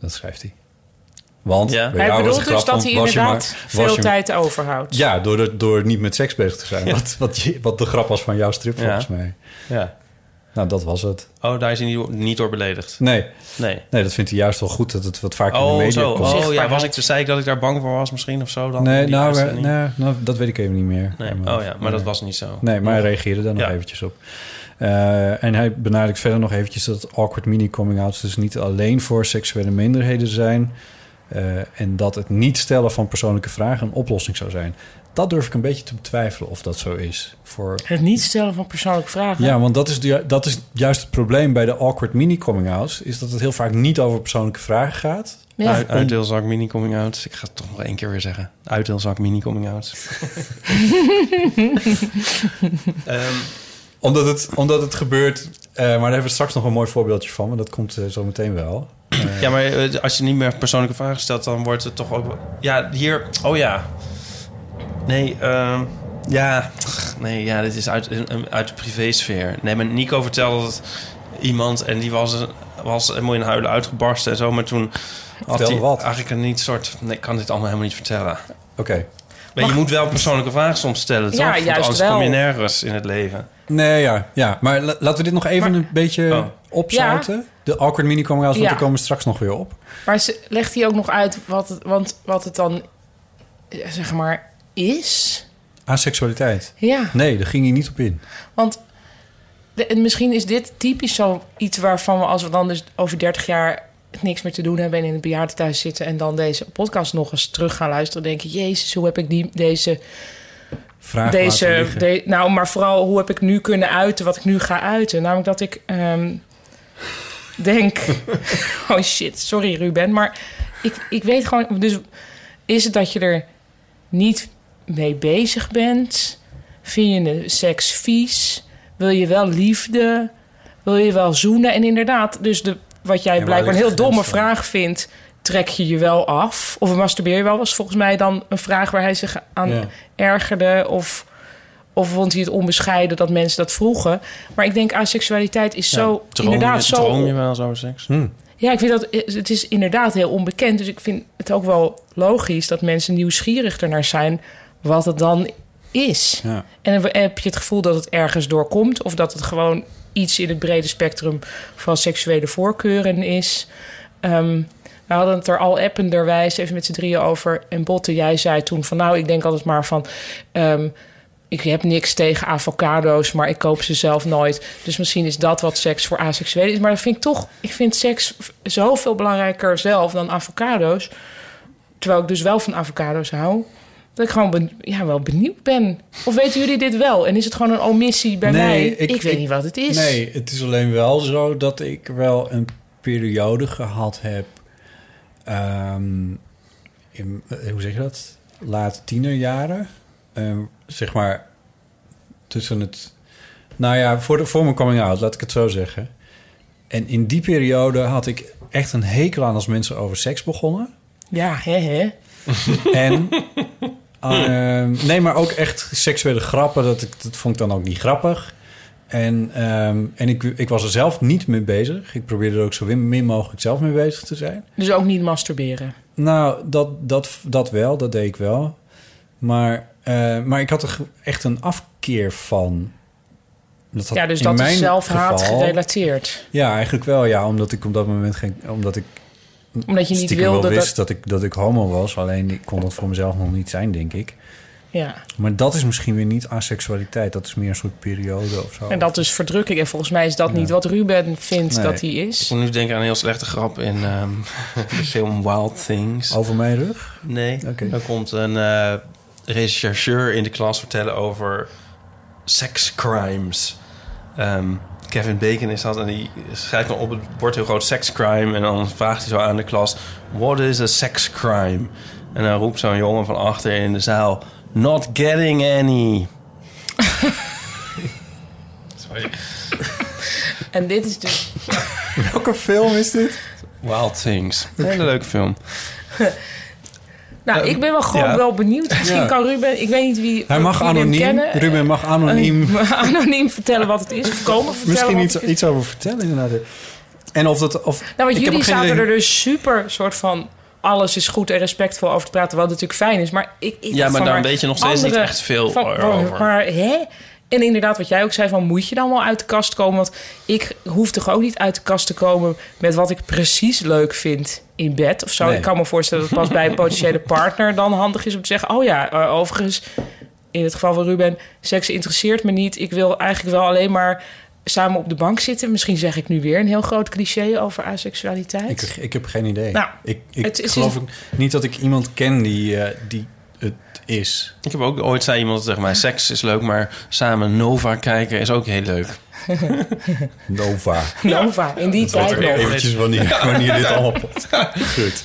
Dat schrijft hij. Want Ja. bij Hij jou bedoelt dus dat hij inderdaad maar- veel je- tijd overhoudt. Ja, door, de- door niet met seks bezig te zijn. Wat, wat, je- wat de grap was van jouw strip, Ja. volgens mij. Ja. Nou, dat was het. Oh, daar is hij niet, niet door beledigd. Nee, Nee. nee, dat vindt hij juist wel goed dat het wat vaker in de Oh, media zo. komt. Oh, ja. Was ik, zei ik dat ik daar bang voor was misschien of zo dan? nee, nou, we- nee, nou, dat weet ik even niet meer. Nee. Maar- Oh ja, maar dat was niet zo. Nee, maar hij reageerde daar nog eventjes op. Eh, en hij benadrukt verder nog eventjes dat awkward mini-coming-outs dus niet alleen voor seksuele minderheden zijn. Eh, en dat het niet stellen van persoonlijke vragen een oplossing zou zijn. Dat durf ik een beetje te betwijfelen of dat zo is. Voor... Het niet stellen van persoonlijke vragen. Ja, want dat is, de, dat is juist het probleem bij de awkward mini-coming-outs. Is dat het heel vaak niet over persoonlijke vragen gaat. Ja. Uit, uitdeelzak mini coming out. Ik ga het toch nog één keer weer zeggen. Uitdeelzak mini coming out. Ehm, Omdat het, omdat het gebeurt... eh, maar daar hebben we straks nog een mooi voorbeeldje van. Maar dat komt eh, zo meteen wel. Ja, maar eh, als je niet meer persoonlijke vragen stelt, dan wordt het toch ook. Ja, hier. Oh ja. Nee, ehm, ja. Nee, ja, dit is uit, een- uit de privésfeer. Nee, maar Nico vertelde dat iemand en die was, was helemaal in huilen uitgebarsten en zo. Maar toen had hij wat. eigenlijk een niet soort. Nee, ik kan dit allemaal helemaal niet vertellen. Oké. Maar je moet wel persoonlijke vragen soms stellen, toch? Ja, Want juist anders wel. kom je nergens in het leven. Nee, ja. ja. Maar la- laten we dit nog even een beetje Oh. Opzouten. De awkward mini outs, want Ja. daar komen straks nog weer op. Maar ze, legt hij ook nog uit wat het, want, wat het dan, zeg maar, is? Asexualiteit. Ja, Nee, daar ging hij niet op in. want de- en misschien is dit typisch zo iets waarvan we als we dan dus over 30 jaar niks meer te doen hebben en in het bejaardentehuis zitten en dan deze podcast nog eens terug gaan luisteren, denken, jezus, hoe heb ik die, deze, Vraag deze, de- nou, maar vooral hoe heb ik nu kunnen uiten wat ik nu ga uiten? Namelijk dat ik, ehm, denk... oh shit, sorry Ruben. Maar ik, ik weet gewoon... Dus is het dat je er niet mee bezig bent? Vind je de seks vies? Wil je wel liefde? Wil je wel zoenen? En inderdaad, dus de, wat jij blijkbaar een heel domme vraag vindt... trek je je wel af? Of masturbeer je wel? Was volgens mij dan een vraag waar hij zich aan Ja. ergerde... of of vond hij het onbescheiden dat mensen dat vroegen. Maar ik denk, asexualiteit is zo Droom inderdaad je, zo... droom je wel eens over seks? Ja, ik vind dat het is inderdaad heel onbekend. Dus ik vind het ook wel logisch dat mensen nieuwsgierig ernaar zijn wat het dan is. Ja. En heb je het gevoel dat het ergens doorkomt, of dat het gewoon iets in het brede spectrum van seksuele voorkeuren is. Ehm, we hadden het er al appenderwijs even met z'n drieën over. En Botte, jij zei toen van nou, ik denk altijd maar van. ehm, ik heb niks tegen avocado's, maar ik koop ze zelf nooit. Dus misschien is dat wat seks voor asexuelen is. Maar dat vind ik toch, ik vind seks zoveel belangrijker zelf dan avocado's. Terwijl ik dus wel van avocado's hou. Dat ik gewoon ben, ja, wel benieuwd ben. Of weten jullie dit wel? En is het gewoon een omissie bij mij? Ik, weet niet wat het is. Nee, het is alleen wel zo dat ik wel een periode gehad heb. ehm, in, eh, hoe zeg je dat? Laat tienerjaren. Ehm, zeg maar tussen het. Nou ja, voor, de, voor mijn coming out, laat ik het zo zeggen. En in die periode had ik echt een hekel aan als mensen over seks begonnen. Ja, hè, hè. En ehm, nee, maar ook echt seksuele grappen, dat, ik, dat vond ik dan ook niet grappig. En, ehm, en ik, ik was er zelf niet mee bezig. Ik probeerde er ook zo min mogelijk zelf mee bezig te zijn. Dus ook niet masturberen. Nou, dat, dat, dat wel, dat deed ik wel. Maar, eh, maar ik had er echt een afkeer van. Dat Ja, dus in dat is zelfhaat geval- gerelateerd. Ja, eigenlijk wel, ja. Omdat ik op dat moment geen... Omdat ik Omdat je niet wilde wel wist dat... dat... ik, dat ik homo was. Alleen ik kon dat voor mezelf nog niet zijn, denk ik. Ja. Maar dat is misschien weer niet asexualiteit. Dat is meer een soort periode of zo. En dat is verdrukking. En volgens mij is dat niet wat Ruben vindt Nee. dat hij Ik is. moet nu denken aan een heel slechte grap in ehm, de film Wild Things. Over mijn rug? Nee. Oké. Dan komt een eh rechercheur in de klas vertellen over sex crimes. Ehm, Kevin Bacon is dat en die schrijft dan op het bord heel groot sex crime. En dan vraagt hij zo aan de klas: What is a sex crime? En dan roept zo'n jongen van achter in de zaal: Not getting any. Sorry. En dit is dus... Welke film is dit? Wild Things. Een hele leuke film. Nou, Eh, ik ben wel gewoon ja. wel benieuwd. Misschien Ja. kan Ruben... Ik weet niet wie... Hij mag wie hem anoniem. kennen. Ruben mag anoniem. Eh, anoniem vertellen wat het is. Of komen vertellen Misschien iets, iets over vertellen, inderdaad. En of dat... Of, Nou, want jullie zaten idee- er dus super soort van... Alles is goed en respectvol over te praten, wat natuurlijk fijn is. Maar ik, ik Ja, maar daar weet je nog steeds niet echt veel van, over. Maar hè? En inderdaad, wat jij ook zei, van moet je dan wel uit de kast komen? Want ik hoef toch ook niet uit de kast te komen met wat ik precies leuk vind in bed of zo. Nee. Ik kan me voorstellen dat het pas bij een potentiële partner dan handig is om te zeggen: Oh ja, eh, overigens, in het geval van Ruben, seks interesseert me niet. Ik wil eigenlijk wel alleen maar samen op de bank zitten. Misschien zeg ik nu weer een heel groot cliché over asexualiteit. Ik, ik heb geen idee. Nou, ik ik het geloof niet dat ik iemand ken die, eh, die is. Ik heb ook ooit zei iemand tegen mij: seks is leuk, maar samen Nova kijken is ook heel leuk. Nova. Nova, in die tijd nog. Eventjes wanneer, wanneer dit allemaal pot. Goed.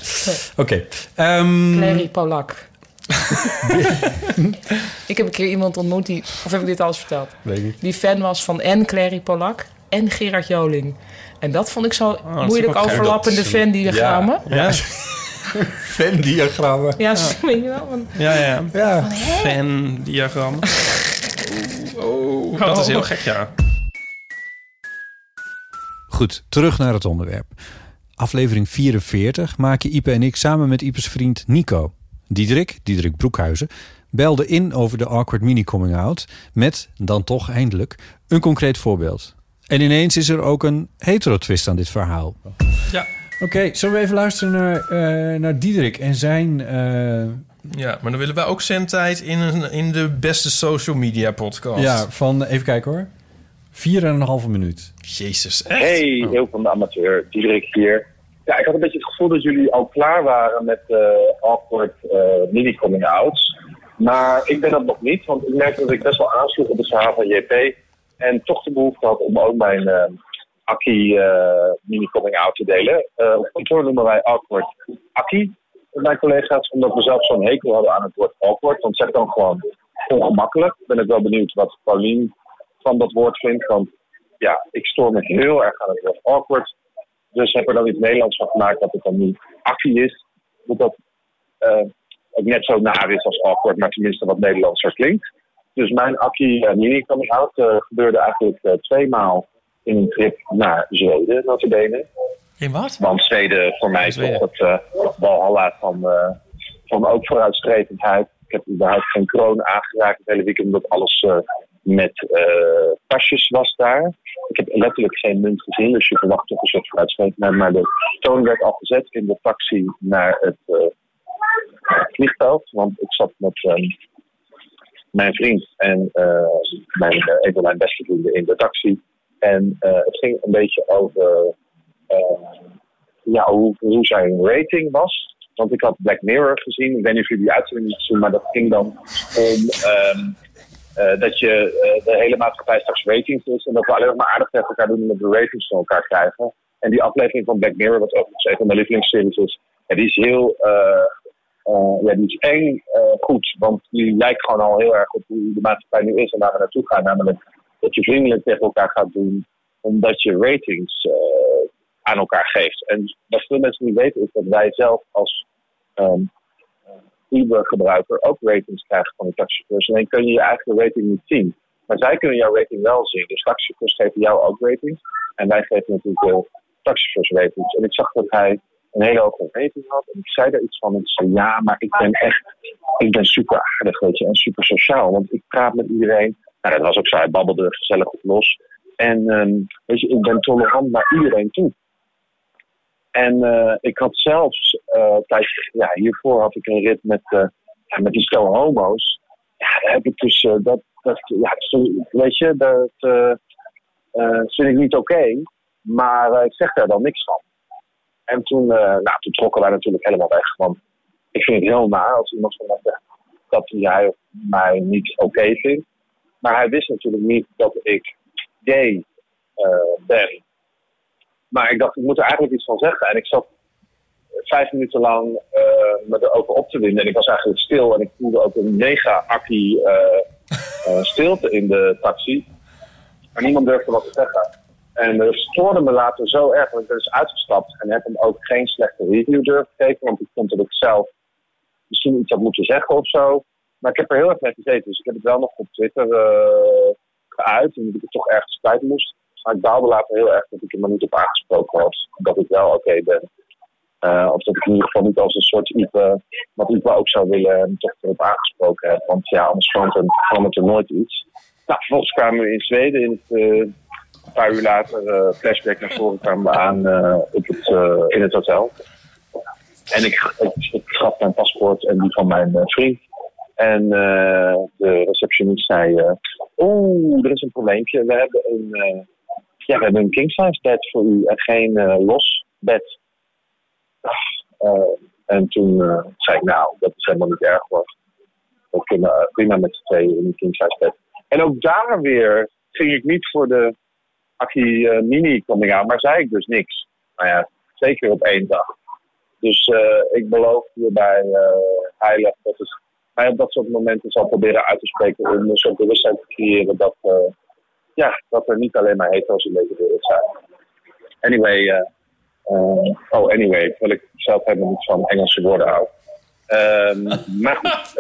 Oké. ehm, Clary Polak. ik heb een keer iemand ontmoet die... Of heb ik dit al eens verteld? weet ik niet. Die fan was van en Clary Polak en Gerard Joling. En dat vond ik zo is moeilijk overlappende is een- fan-diagrammen. Ja, Ja, Fan-diagrammen. ja. weet je wel. want- ja, ja. Ja. Fan-diagram. Oh, dat is heel gek, ja. Goed, terug naar het onderwerp. Aflevering 44 maken Ipe en ik samen met Ipes vriend Nico. Diederik, Diederik Broekhuizen, belde in over de awkward mini-coming-out... met, dan toch eindelijk, een concreet voorbeeld. En ineens is er ook een hetero-twist aan dit verhaal. Ja. Oké, zullen we even luisteren naar, eh, naar Diederik en zijn... eh, Ja, maar dan willen wij ook zendtijd in, een, in de beste social media podcast. ja, van, even kijken hoor, vier en een halve minuut. Jezus, echt? Hey, heel van de amateur, Diederik hier. Ja, ik had een beetje het gevoel dat jullie al klaar waren met eh awkward eh mini-coming-outs. Maar ik ben dat nog niet, want ik merkte dat ik best wel aansloeg op het verhaal van JP. En toch de behoefte had om ook mijn Akkie eh, mini-coming-out te delen. Eh, op kantoor noemen wij awkward Akkie, met mijn collega's, omdat we zelf zo'n hekel hadden aan het woord awkward. Want zeg dan gewoon ongemakkelijk. Ben ik wel benieuwd wat Paulien van dat woord vindt. Want ja, ik stoor me heel erg aan het woord awkward. Dus heb er dan iets Nederlands van gemaakt dat het dan niet Akkie is. Dat dat eh, net zo naar is als awkward, maar tenminste wat Nederlandser klinkt. Dus mijn Akkie uh, mini coming out gebeurde eigenlijk uh, tweemaal in een trip naar Zweden, notabene. In wat? Want Zweden voor mij is toch het uh, walhalla van, uh, van ook vooruitstrevendheid. Ik heb überhaupt geen kroon aangeraakt het hele weekend, omdat alles uh, met pasjes was daar. Ik heb letterlijk geen munt gezien, dus je verwacht toch een soort vooruitstrevendheid. Maar de toon werd al gezet in de taxi naar het vliegveld. Want ik zat met um, mijn vriend en mijn, uh, een van mijn beste vrienden in de taxi. En uh, het ging een beetje over ja, hoe, hoe zijn rating was. Want ik had Black Mirror gezien. Ik weet niet of jullie die uitzending niet zien, maar dat ging dan om um, dat je de hele maatschappij straks ratings is. En dat we alleen nog maar aardig tegen elkaar doen omdat we ratings van elkaar krijgen. En die aflevering van Black Mirror, wat overigens een van mijn lievelingsseries is, ja, die is heel ja, die is eng goed, want die lijkt gewoon al heel erg op hoe de maatschappij nu is en waar we naartoe gaan. Namelijk dat je vriendelijk tegen elkaar gaat doen, omdat je ratings uh, aan elkaar geeft. En wat veel mensen niet weten is dat wij zelf als um, Uber-gebruiker ook ratings krijgen van de taxichauffeurs. Alleen kun je je eigen rating niet zien. Maar zij kunnen jouw rating wel zien. Dus taxichauffeurs geven jou ook ratings. En wij geven natuurlijk veel taxichauffeurs ratings. En ik zag dat hij een hele hoge rating had. En ik zei daar iets van. En ik zei, ja, maar ik ben echt, ik ben super aardig, weet je, en super sociaal. Want ik praat met iedereen. Nou, dat was ook zo. Hij babbelde gezellig op los. En um, weet je, ik ben tolerant naar iedereen toe. En uh, ik had zelfs, tijdens, ja, hiervoor had ik een rit met, ja, met die stel homo's. Ja, daar heb ik dus, dat, dat, ja, weet je, dat vind ik niet oké. Maar ik zeg daar dan niks van. En toen, nou, toen trokken wij natuurlijk helemaal weg. Want ik vind het heel naar als iemand van mij zegt dat hij mij niet oké vindt. Maar hij wist natuurlijk niet dat ik gay uh, ben. Maar ik dacht, ik moet er eigenlijk iets van zeggen. En ik zat vijf minuten lang uh, me erover op te winden. En ik was eigenlijk stil. En ik voelde ook een mega akkie stilte in de taxi. Maar niemand durfde wat te zeggen. En dat stoorde me later zo erg dat ik er dus uitgestapt. En heb hem ook geen slechte review durven geven. Want ik vond dat ik zelf misschien iets had moeten zeggen of zo. Maar ik heb er heel erg mee gezeten. Dus ik heb het wel nog op Twitter uh, geuit. En ik het toch ergens kwijt moest. Maar ik baalde later heel erg dat ik er maar niet op aangesproken was. Dat ik wel oké ben. Uh, of dat ik in ieder geval niet als een soort Ipe, wat Ipe ook zou willen, en toch erop aangesproken heb. Want ja, anders verandert er nooit iets. Nou, vervolgens kwamen we in Zweden het... Uh, een paar uur later, uh, flashback naar voren, kwamen we aan het, in het hotel. En ik, ik, ik gaf mijn paspoort en die van mijn vriend. En de receptionist zei: Oeh, er is een probleempje. We hebben een, ja, we hebben een king size bed voor u en geen los bed. en toen zei ik: Nou, dat is helemaal niet erg hoor. We kunnen prima met z'n tweeën in een king size bed. En ook daar weer ging ik niet voor de actie uh, mini coming out, maar zei ik dus niks. Nou ja, zeker op één dag. Dus uh, ik beloof hierbij uh, heilig dat het mij op dat soort momenten zal proberen uit te spreken om een soort bewustzijn te creëren dat, ja, dat er niet alleen maar hetero's in deze wereld zijn. Anyway, oh anyway, terwijl ik zelf helemaal niet van Engelse woorden hou. Um, maar goed,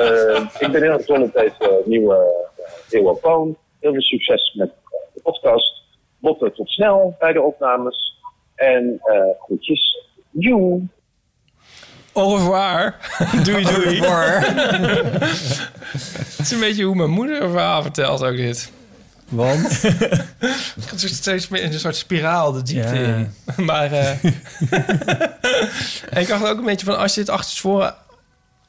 ik ben heel erg op deze nieuwe eeuwofoon. Heel veel succes met de podcast. Botten tot snel bij de opnames. En groetjes. Joe. Au revoir. doei, doei. Het is een beetje hoe mijn moeder een verhaal vertelt ook dit. Want? Het gaat steeds meer in een soort spiraal de diepte ja. in. Maar... En ik dacht ook een beetje van... Als je dit achterstevoren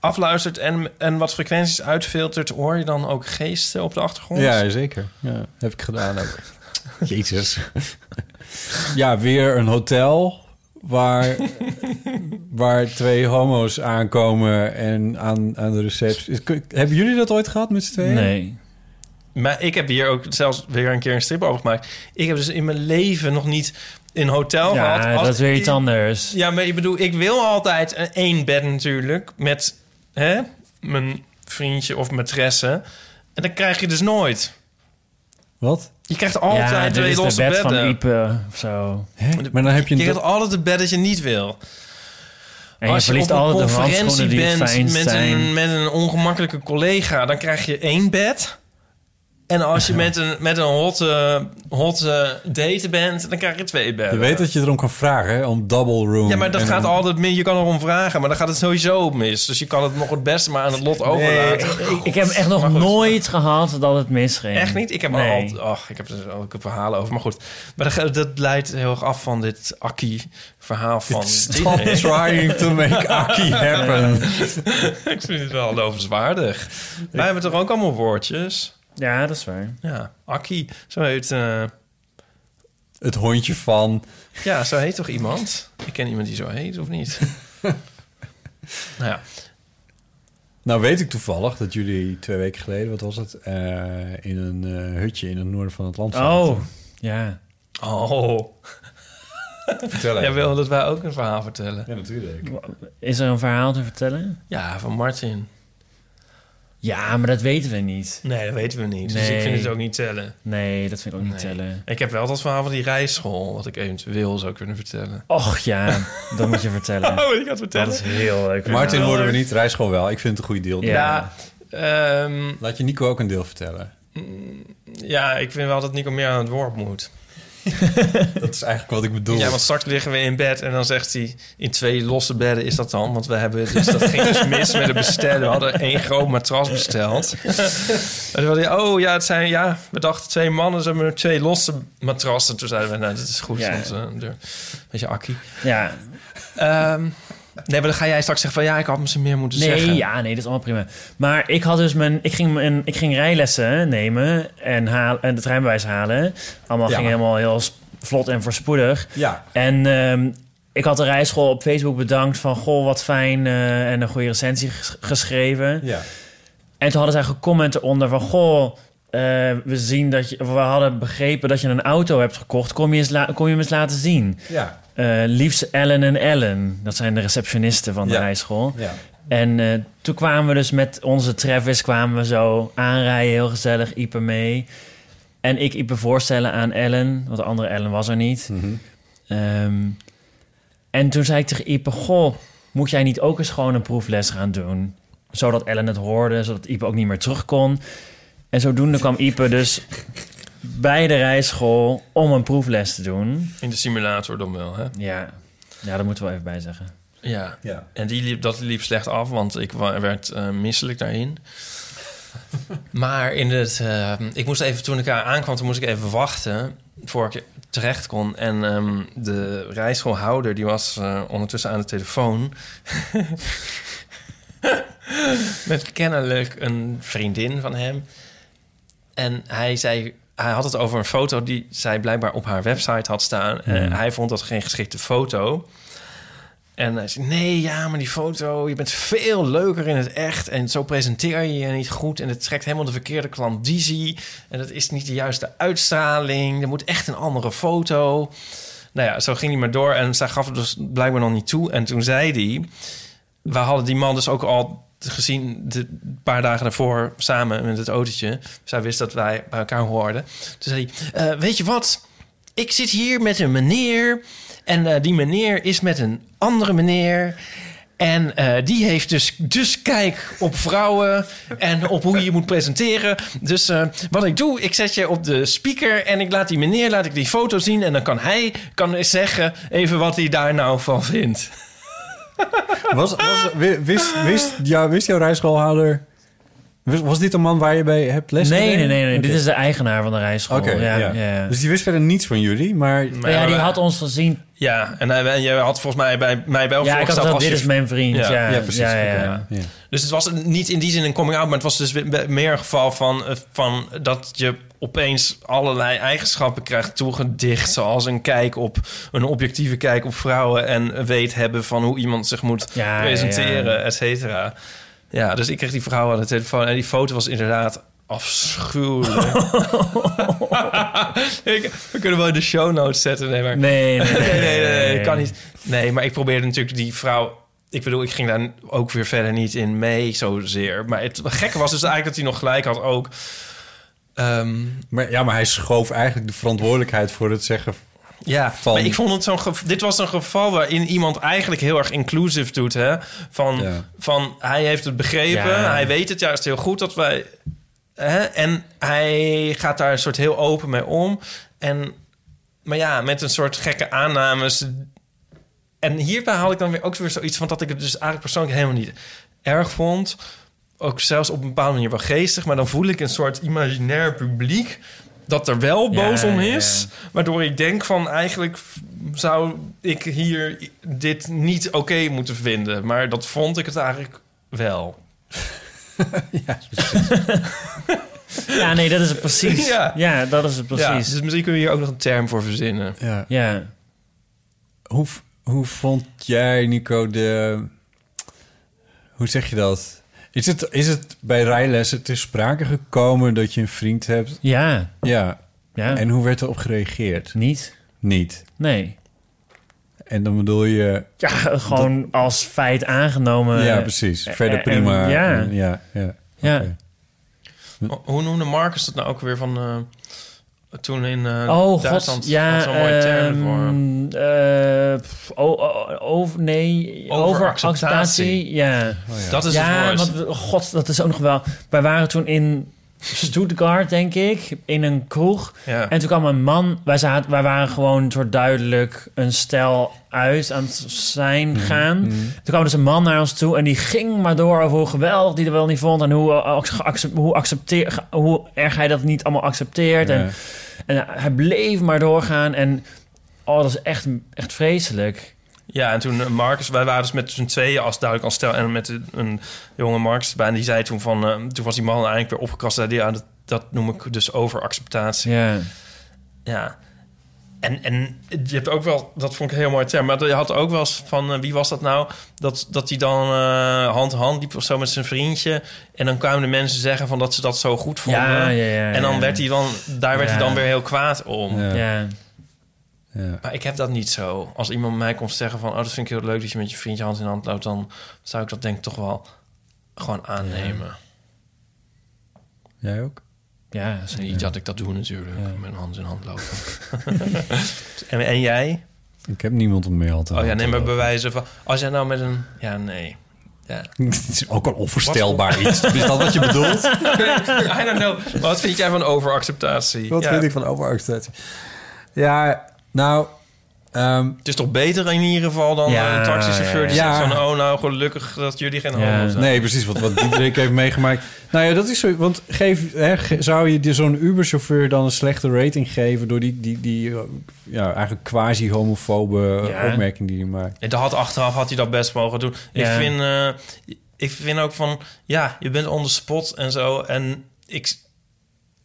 afluistert en, en wat frequenties uitfiltert... hoor je dan ook geesten op de achtergrond? Ja, zeker. Ja, heb ik gedaan ook. Jezus. ja, weer een hotel waar, waar twee homo's aankomen en aan, aan de receptie. Hebben jullie dat ooit gehad met z'n tweeën? Nee. Maar ik heb hier ook zelfs weer een keer een strip over gemaakt. Ik heb dus in mijn leven nog niet in een hotel Ja, gehad. Als- dat is weer iets anders. Ja, maar ik bedoel, ik wil altijd een één bed natuurlijk met hè, mijn vriendje of maîtresse. En dan krijg je dus nooit. Wat? Je krijgt altijd ja, twee losse bed van bedden. Ipe of zo. Maar dan heb je Je krijgt altijd het bed dat je niet wil. En je Als je verliest op een altijd de conferentie bent een, met een ongemakkelijke collega, dan krijg je één bed. En als je met een, met een hotte, hotte date bent, dan krijg je twee bedden. Je weet dat je erom kan vragen, hè, om double room. Ja, maar dat gaat dan- altijd mis. Je kan erom vragen, maar dan gaat het sowieso mis. Dus je kan het nog het beste maar aan het lot overlaten. Ik, ik heb echt nog nooit gehad dat het misging. Echt niet? Ik heb Nee. altijd... Oh, ik heb er ook verhalen over. Maar goed, maar dat, dat leidt heel erg af van dit Akkie-verhaal van... Stop trying to make Akkie happen. ik vind het wel lovenswaardig. Wij hebben toch ook allemaal woordjes? Ja, dat is waar. Ja, Akkie. Zo heet... eh, Het hondje van... ja, zo heet toch iemand? Ik ken iemand die zo heet, of niet? nou ja. Nou weet ik toevallig dat jullie twee weken geleden, wat was het, eh, in een eh, hutje in het noorden van het land zaten. Oh, ja. Oh. Vertel Jij wil dat wij ook een verhaal vertellen? Ja, natuurlijk. Is er een verhaal te vertellen? Ja, van Martin. Ja, maar dat weten we niet. Nee, dat weten we niet. Dus ik vind het ook niet tellen. Nee, dat vind ik ook niet tellen. Ik heb wel dat verhaal van die rijschool, wat ik eventueel zou kunnen vertellen. Och ja, dat moet je vertellen. Oh, je dat vertellen? Dat is heel leuk. Martin horen we niet, rijschool wel. Ik vind het een goede deel. Ja. ehm, Laat je Nico ook een deel vertellen. ja, ik vind wel dat Nico meer aan het woord moet. Dat is eigenlijk wat ik bedoel. Ja, want straks liggen we in bed en dan zegt hij... in twee losse bedden is dat dan. Want we hebben dus, dat ging dus mis met het bestellen. We hadden één groot matras besteld. en toen hij, oh ja, het zijn... Ja, we dachten twee mannen, ze hebben twee losse matrassen. Toen zeiden we, nou, dit is goed. Ja. Want, eh, de, beetje akkie. Ja. Ehm, nee, maar dan ga jij straks zeggen van... ja, ik had misschien meer moeten Nee, zeggen. ja, nee, dat is allemaal prima. Maar ik had dus mijn... Ik ging, mijn, ik ging rijlessen nemen en, haal, en het rijbewijs halen. Allemaal Ja. ging helemaal heel vlot en voorspoedig. Ja. En ehm, ik had de rijschool op Facebook bedankt van... Goh, wat fijn eh, en een goede recensie ges- geschreven. Ja. En toen hadden zij gecomment eronder van... Goh, eh, we zien dat je... We hadden begrepen dat je een auto hebt gekocht. Kom je, eens kom je eens laten zien? Ja. Eh, liefst Ellen en Ellen. Dat zijn de receptionisten van de Ja. rijschool. Ja. En eh, toen kwamen we dus met onze Travis kwamen we zo aanrijden, heel gezellig, Ipe mee. En ik Ipe voorstellen aan Ellen, want de andere Ellen was er niet. Mhm. Ehm, en toen zei ik tegen Ipe, goh, moet jij niet ook eens gewoon een proefles gaan doen? Zodat Ellen het hoorde, zodat Ipe ook niet meer terug kon. En zodoende kwam Ipe dus bij de rijschool om een proefles te doen. In de simulator dan wel, hè? Ja, ja dat moeten we wel even bij zeggen. Ja. Ja. En die liep, dat liep slecht af, want ik werd eh, misselijk daarin. maar in het, eh, ik moest even, toen ik daar aankwam, toen moest ik even wachten voor ik terecht kon. En ehm, de rijschoolhouder, die was eh, ondertussen aan de telefoon. Met kennelijk een vriendin van hem. En hij zei, hij had het over een foto die zij blijkbaar op haar website had staan. En Hmm. hij vond dat geen geschikte foto. En hij zei, nee, ja, maar die foto, je bent veel leuker in het echt. En zo presenteer je je niet goed. En het trekt helemaal de verkeerde klandizie. En dat is niet de juiste uitstraling. Er moet echt een andere foto. Nou ja, zo ging hij maar door. En zij gaf het dus blijkbaar nog niet toe. En toen zei hij... We hadden die man dus ook al gezien de paar dagen daarvoor samen met het autootje. Zij wist dat wij bij elkaar hoorden. Toen zei hij, "Eh, weet je wat? Ik zit hier met een meneer... En eh, die meneer is met een andere meneer. En eh, die heeft dus, dus kijk op vrouwen en op hoe je je moet presenteren. Dus wat ik doe, ik zet je op de speaker en ik laat die meneer laat ik die foto zien. En dan kan hij kan zeggen even wat hij daar nou van vindt. Was, was, wi- wist, wist, ja, wist jouw rijschoolhouder... Was, was dit een man waar je bij hebt les Nee, nee, nee, nee. Dit is de eigenaar van de rijschool. Oké, ja, ja. ja. ja. Dus die wist verder niets van jullie, maar... Maar ja, die had ons gezien. Ja, en hij, je had volgens mij bij mij wel Ja, ik had voorgesteld dit je- is mijn vriend. Ja, Ja, ja, precies. Ja, ja, Oké, ja. Ja. Dus het was niet in die zin een coming out, maar het was dus meer een geval van, eh, van dat je opeens allerlei eigenschappen krijgt toegedicht, zoals een kijk op een objectieve kijk op vrouwen en weet hebben van hoe iemand zich moet Ja, presenteren, ja. et cetera. Ja, dus ik kreeg die vrouw aan de telefoon en die foto was inderdaad Afschuwelijk. ik, we kunnen wel in de show notes zetten. Nee, maar... Nee, nee, nee, nee, nee, nee, nee. dat kan niet. Nee, maar ik probeerde natuurlijk die vrouw... Ik bedoel, ik ging daar ook weer verder niet in mee zozeer. Maar het gekke was dus eigenlijk dat hij nog gelijk had ook. Ehm, Maar, ja, maar hij schoof eigenlijk de verantwoordelijkheid voor het zeggen ja, van... maar ik vond het zo'n... Dit was een geval waarin iemand eigenlijk heel erg inclusive doet, hè? Van, Ja. van hij heeft het begrepen, Ja. hij weet het juist heel goed dat wij... Hè? En hij gaat daar een soort heel open mee om. En, maar ja, met een soort gekke aannames. En hierbij had ik dan weer ook weer zoiets van... dat ik het dus eigenlijk persoonlijk helemaal niet erg vond. Ook zelfs op een bepaalde manier wel geestig. Maar dan voel ik een soort imaginair publiek... dat er wel boos Ja, om ja, is. Waardoor ik denk van eigenlijk zou ik hier dit niet oké moeten vinden. Maar dat vond ik het eigenlijk wel. Ja, nee, dat is het precies. Ja. Ja, dat is het Ja, precies. dus misschien kun je hier ook nog een term voor verzinnen. Ja. Ja. Hoe, hoe vond jij, Nico, de... Hoe zeg je dat? Is het, is het bij rijlessen ter sprake gekomen dat je een vriend hebt? Ja. Ja. Ja. En hoe werd erop gereageerd? Niet. Niet. Nee. En dan bedoel je... Ja, gewoon als feit aangenomen. Ja, precies. Verder En- prima. ja. En- ja, ja. Hoe noemde Marcus dat nou ook weer van... eh, toen in eh, Oh, Duitsland god. Ja, zo'n mooie term voor. ehm, eh, pff, o- o- over, nee, Overacceptatie. overacceptatie. Ja. Oh ja. Dat is het ja, want we- god, dat is ook nog wel... Wij waren toen in Stuttgart, denk ik, in een kroeg. Ja. En toen kwam een man... Wij, zaten, wij waren gewoon soort duidelijk een stel uit aan het zijn gaan. Toen kwam dus een man naar ons toe en die ging maar door over hoe geweldig die er wel niet vond en hoe, eh, hoe, accepteer, hoe erg hij dat niet allemaal accepteert. Ja. En, en hij bleef maar doorgaan en oh, dat is echt, echt vreselijk. Ja, en toen eh, Marcus, wij waren dus met z'n tweeën als duidelijk als stel en met een, een jonge Marcus erbij. En die zei toen van, eh, toen was die man eigenlijk weer opgekast. Zei die, ja, dat, dat noem ik dus overacceptatie. Ja. Ja. En, en je hebt ook wel, dat vond ik een heel mooi term, maar je had ook wel eens van, eh, wie was dat nou? Dat, dat hij dan eh, hand in hand liep of zo met zijn vriendje. En dan kwamen de mensen zeggen van dat ze dat zo goed vonden. Ja, ja, ja, en dan ja. werd hij dan, daar werd Ja. hij dan weer heel kwaad om. Ja. Ja. Ja. Maar ik heb dat niet zo. Als iemand mij komt zeggen van... oh, dat vind ik heel leuk dat je met je vriendje hand in hand loopt... dan zou ik dat denk ik toch wel gewoon aannemen. Jij ook? Ja, zeker. Niet dat ik dat doe natuurlijk, met hand in hand lopen. en, en jij? Ik heb niemand om mee al te Oh ja, hand neem maar bewijzen van... als jij nou met een... Ja, nee. Ja. Het is ook een onvoorstelbaar iets. Is dat wat je bedoelt? I don't know. Wat vind jij van overacceptatie? Wat Ja. vind ik van overacceptatie? Ja, nou... ehm, Het is toch beter in ieder geval dan Ja, een taxichauffeur die ja. zegt van... oh, nou, gelukkig dat jullie geen Ja. homo zijn. Nee, precies. Wat, wat Diederik heeft meegemaakt. Nou ja, dat is zo. Want geef, hè, zou je die- zo'n Uber-chauffeur dan een slechte rating geven... door die, die, die eh, ja, eigenlijk quasi-homofobe Ja. opmerking die hij maakt? Ja, dat had achteraf had hij dat best mogen doen. Ik, vind, eh, ik vind ook van, ja, je bent on the spot en zo. En ik,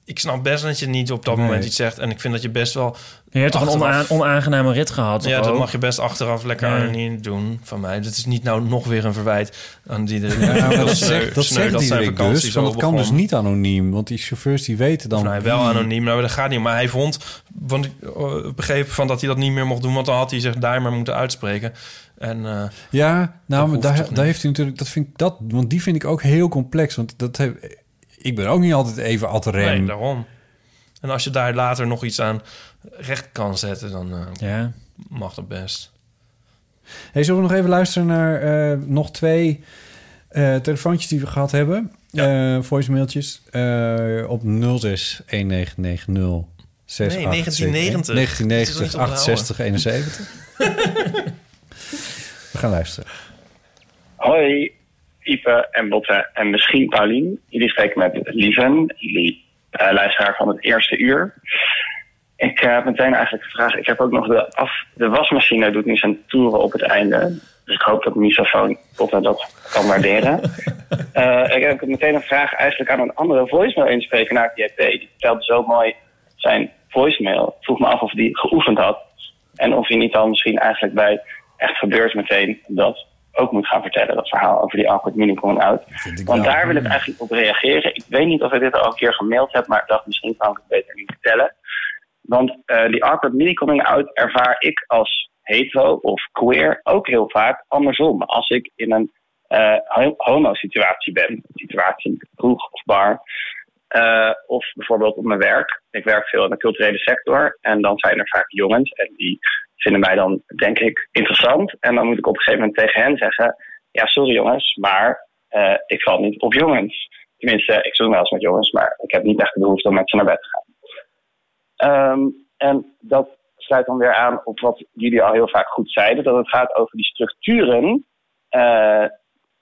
ik snap best dat je niet op dat Nee. moment iets zegt. En ik vind dat je best wel. Je hebt toch een onaangename rit gehad? Ja, dat ook? mag je best achteraf lekker Ja. niet doen van mij. Dat is niet nou nog weer een verwijt aan die. De, Ja, maar dat sneu- dat sneu zegt dus. zo Want het kan dus niet anoniem. Want die chauffeurs die weten dan... Nou, wel anoniem, nou, dat gaat niet. Maar hij vond, want ik eh, begreep van dat hij dat niet meer mocht doen, want dan had hij zich daar maar moeten uitspreken. En eh, Ja, nou, maar daar, daar heeft hij natuurlijk... Dat vind ik dat, want die vind ik ook heel complex. Want dat heb, ik ben ook niet altijd even ad rem. Nee, daarom. En als je daar later nog iets aan recht kan zetten, dan eh, Ja. mag dat best. Hey, zullen we nog even luisteren naar eh, nog twee eh, telefoontjes die we gehad hebben? Eh voicemailtjes uh, op 06 1990 6 Nee, 1990. 1990 Het is 68 71. we gaan luisteren. Hoi, Ipe en Botte en misschien Paulien. Jullie spreken met Lieven, jullie uh, luisteraar van het eerste uur. Ik uh, heb meteen eigenlijk de vraag. Ik heb ook nog de, af, de wasmachine doet nu zijn toeren op het einde. Dus ik hoop dat microfoon Botte dat kan waarderen. uh, ik heb meteen een vraag eigenlijk aan een andere voicemail inspreken naar JP. Die vertelde zo mooi zijn voicemail. Ik vroeg me af of die geoefend had. En of hij niet dan misschien eigenlijk bij echt gebeurt meteen dat ook moet gaan vertellen, dat verhaal over die awkward mini coming out. Want wel. daar wil ik eigenlijk op reageren. Ik weet niet of ik dit al een keer gemaild heb, maar ik dacht misschien kan ik het beter niet vertellen. Want eh, die awkward mini coming out ervaar ik als hetero of queer ook heel vaak andersom. Als ik in een eh, ho- homo-situatie ben, situatie kroeg of bar, eh, of bijvoorbeeld op mijn werk. Ik werk veel in de culturele sector en dan zijn er vaak jongens en die vinden mij dan, denk ik, interessant. En dan moet ik op een gegeven moment tegen hen zeggen: Ja, sorry jongens, maar eh, ik val niet op jongens. Tenminste, ik zoen wel eens met jongens, maar ik heb niet echt de behoefte om met ze naar bed te gaan. Ehm, en dat sluit dan weer aan op wat jullie al heel vaak goed zeiden: dat het gaat over die structuren eh,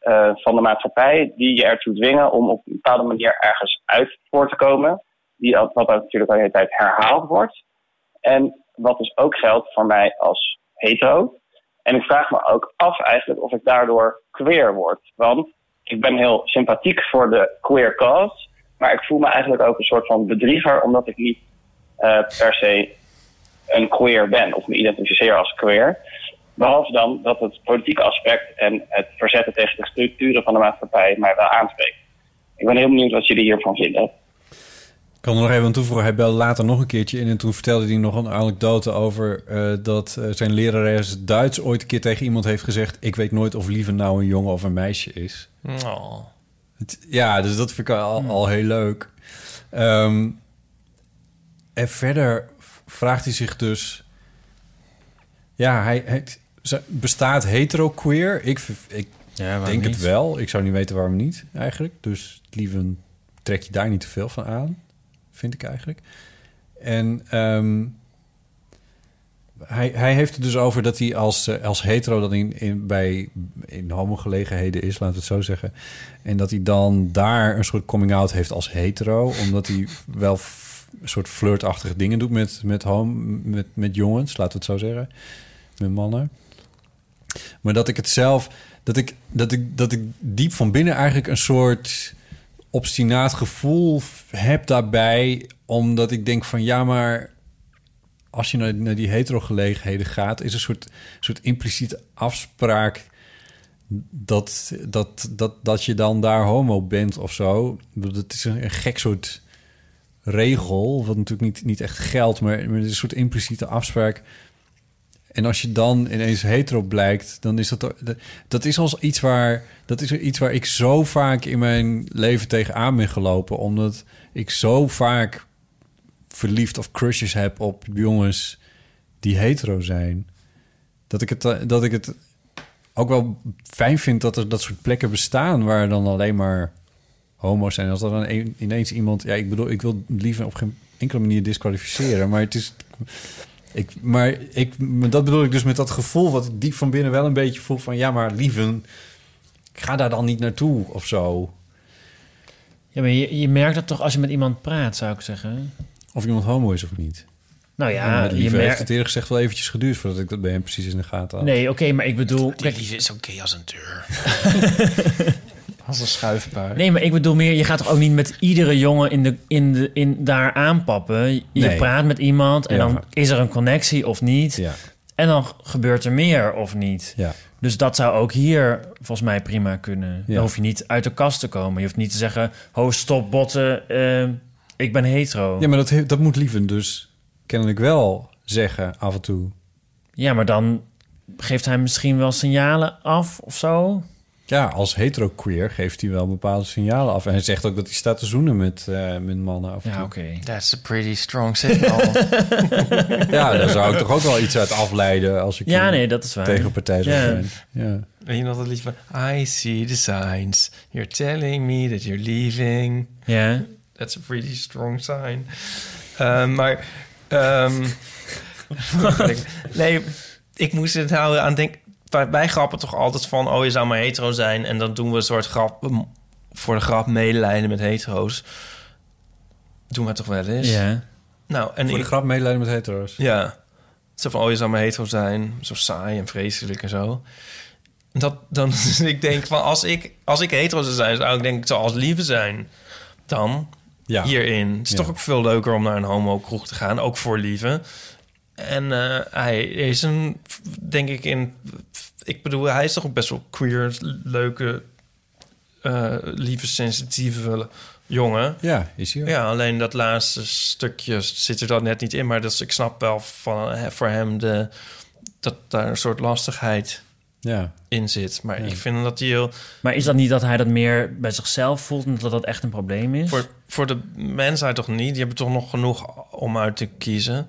eh, van de maatschappij die je ertoe dwingen om op een bepaalde manier ergens uit voor te komen. Die, wat natuurlijk al de hele tijd herhaald wordt. En wat dus ook geldt voor mij als hetero. En ik vraag me ook af eigenlijk of ik daardoor queer word. Want ik ben heel sympathiek voor de queer cause. Maar ik voel me eigenlijk ook een soort van bedrieger omdat ik niet eh, per se een queer ben of me identificeer als queer. Behalve dan dat het politieke aspect en het verzetten tegen de structuren van de maatschappij mij wel aanspreekt. Ik ben heel benieuwd wat jullie hiervan vinden. Ik kan er nog even aan toevoegen. Hij belde later nog een keertje in en toen vertelde hij nog een anekdote over eh, dat eh, zijn lerares Duits ooit een keer tegen iemand heeft gezegd: Ik weet nooit of Lieve nou een jongen of een meisje is. Oh. Het- ja, dus dat vind ik al, al heel leuk. Ehm, en verder vraagt hij zich dus... Ja, hij, hij bestaat hetero-queer? Ik, ik waarom denk het wel. Ik zou niet weten waarom niet, eigenlijk. Dus lieve trek je daar niet te veel van aan, vind ik eigenlijk. En ehm, hij, hij heeft het dus over dat hij als, eh, als hetero dan in, in, bij in homogelegenheden is, laten we het zo zeggen. En dat hij dan daar een soort coming-out heeft als hetero, omdat hij wel een soort flirtachtige dingen doet met, met, home, met, met jongens, laten we het zo zeggen, met mannen. Maar dat ik het zelf, dat ik, dat ik, dat ik diep van binnen eigenlijk een soort obstinaat gevoel heb daarbij, omdat ik denk van ja, maar als je naar, naar die hetero-gelegenheden gaat, is een soort, soort impliciete afspraak dat, dat, dat, dat je dan daar homo bent of zo. Dat is een, gek soort regel, wat natuurlijk niet, niet echt geldt, maar, maar het is een soort impliciete afspraak. En als je dan ineens hetero blijkt, dan is dat dat- is als iets waar dat is iets waar ik zo vaak in mijn leven tegenaan ben gelopen, omdat ik zo vaak verliefd of crushes heb op jongens die hetero zijn, dat ik het eh, dat ik het ook wel fijn vind dat er dat soort plekken bestaan waar dan alleen maar homo's zijn. Als er dan een- ineens iemand, ja, ik bedoel, ik wil liever op geen enkele manier disqualificeren, maar het is ik, maar ik, dat bedoel ik dus met dat gevoel wat ik diep van binnen wel een beetje voel van... ja, maar lieven, ik ga daar dan niet naartoe of zo. Ja, maar je, je merkt dat toch als je met iemand praat, zou ik zeggen. Of iemand homo is of niet. Nou ja, met je Lieve heeft merkt... het eerlijk gezegd wel eventjes geduurd... voordat ik dat bij hem precies in de gaten had. Nee, oké, maar ik bedoel... Die liefde is oké als een deur. Als een schuifpaar. Nee, maar ik bedoel meer, je gaat toch ook niet met iedere jongen in de, in de, in, daar aanpappen. Je Nee. praat met iemand en Ja. dan is er een connectie of niet. Ja. En dan gebeurt er meer of niet. Ja. Dus dat zou ook hier volgens mij prima kunnen. Dan hoef je niet uit de kast te komen. Je hoeft niet te zeggen, ho, stop, botten, eh, ik ben hetero. Ja, maar dat, dat moet lieven dus kennelijk wel zeggen af en toe. Ja, maar dan geeft hij misschien wel signalen af of zo. Ja, als hetero-queer geeft hij wel bepaalde signalen af. En hij zegt ook dat hij staat te zoenen met, eh, met mannen af en Ja, oké. That's a pretty strong signal. Ja, daar zou ik toch ook wel iets uit afleiden als ik Ja, een nee, dat is waar. tegenpartij zou Ja. zijn. Ja. Weet je nog dat liedje van... I see the signs. You're telling me that you're leaving. Ja. That's a pretty strong sign. Eh, maar... ehm, nee, ik moest het houden aan denken... Wij, wij grappen toch altijd van... Oh, je zou maar hetero zijn. En dan doen we een soort grap... um, Voor de grap medelijden met hetero's. Doen we toch wel eens? Ja. Nou, en Voor de ik- grap medelijden met hetero's. Ja. Zo van, oh, je zou maar hetero zijn. Zo saai en vreselijk en zo. En Dat, dan, ik denk van, als ik, als ik hetero zou zijn... zou ik denk ik, zou als lieve zijn. Dan, Ja. hierin. Het is Ja. toch ook veel leuker om naar een homo-kroeg te gaan. Ook voor lieve. En eh, hij is een, denk ik, in ik bedoel, hij is toch ook best wel queer, leuke, eh, lieve, sensitieve jongen. Ja, is hij ook. Ja, alleen dat laatste stukje zit er dan net niet in. Maar dat is, ik snap wel van, voor hem de, dat daar een soort lastigheid Ja. in zit. Maar ik vind dat hij heel... Maar is dat niet dat hij dat meer bij zichzelf voelt... en dat dat echt een probleem is? Voor, voor de mensheid toch niet? Die hebben toch nog genoeg om uit te kiezen.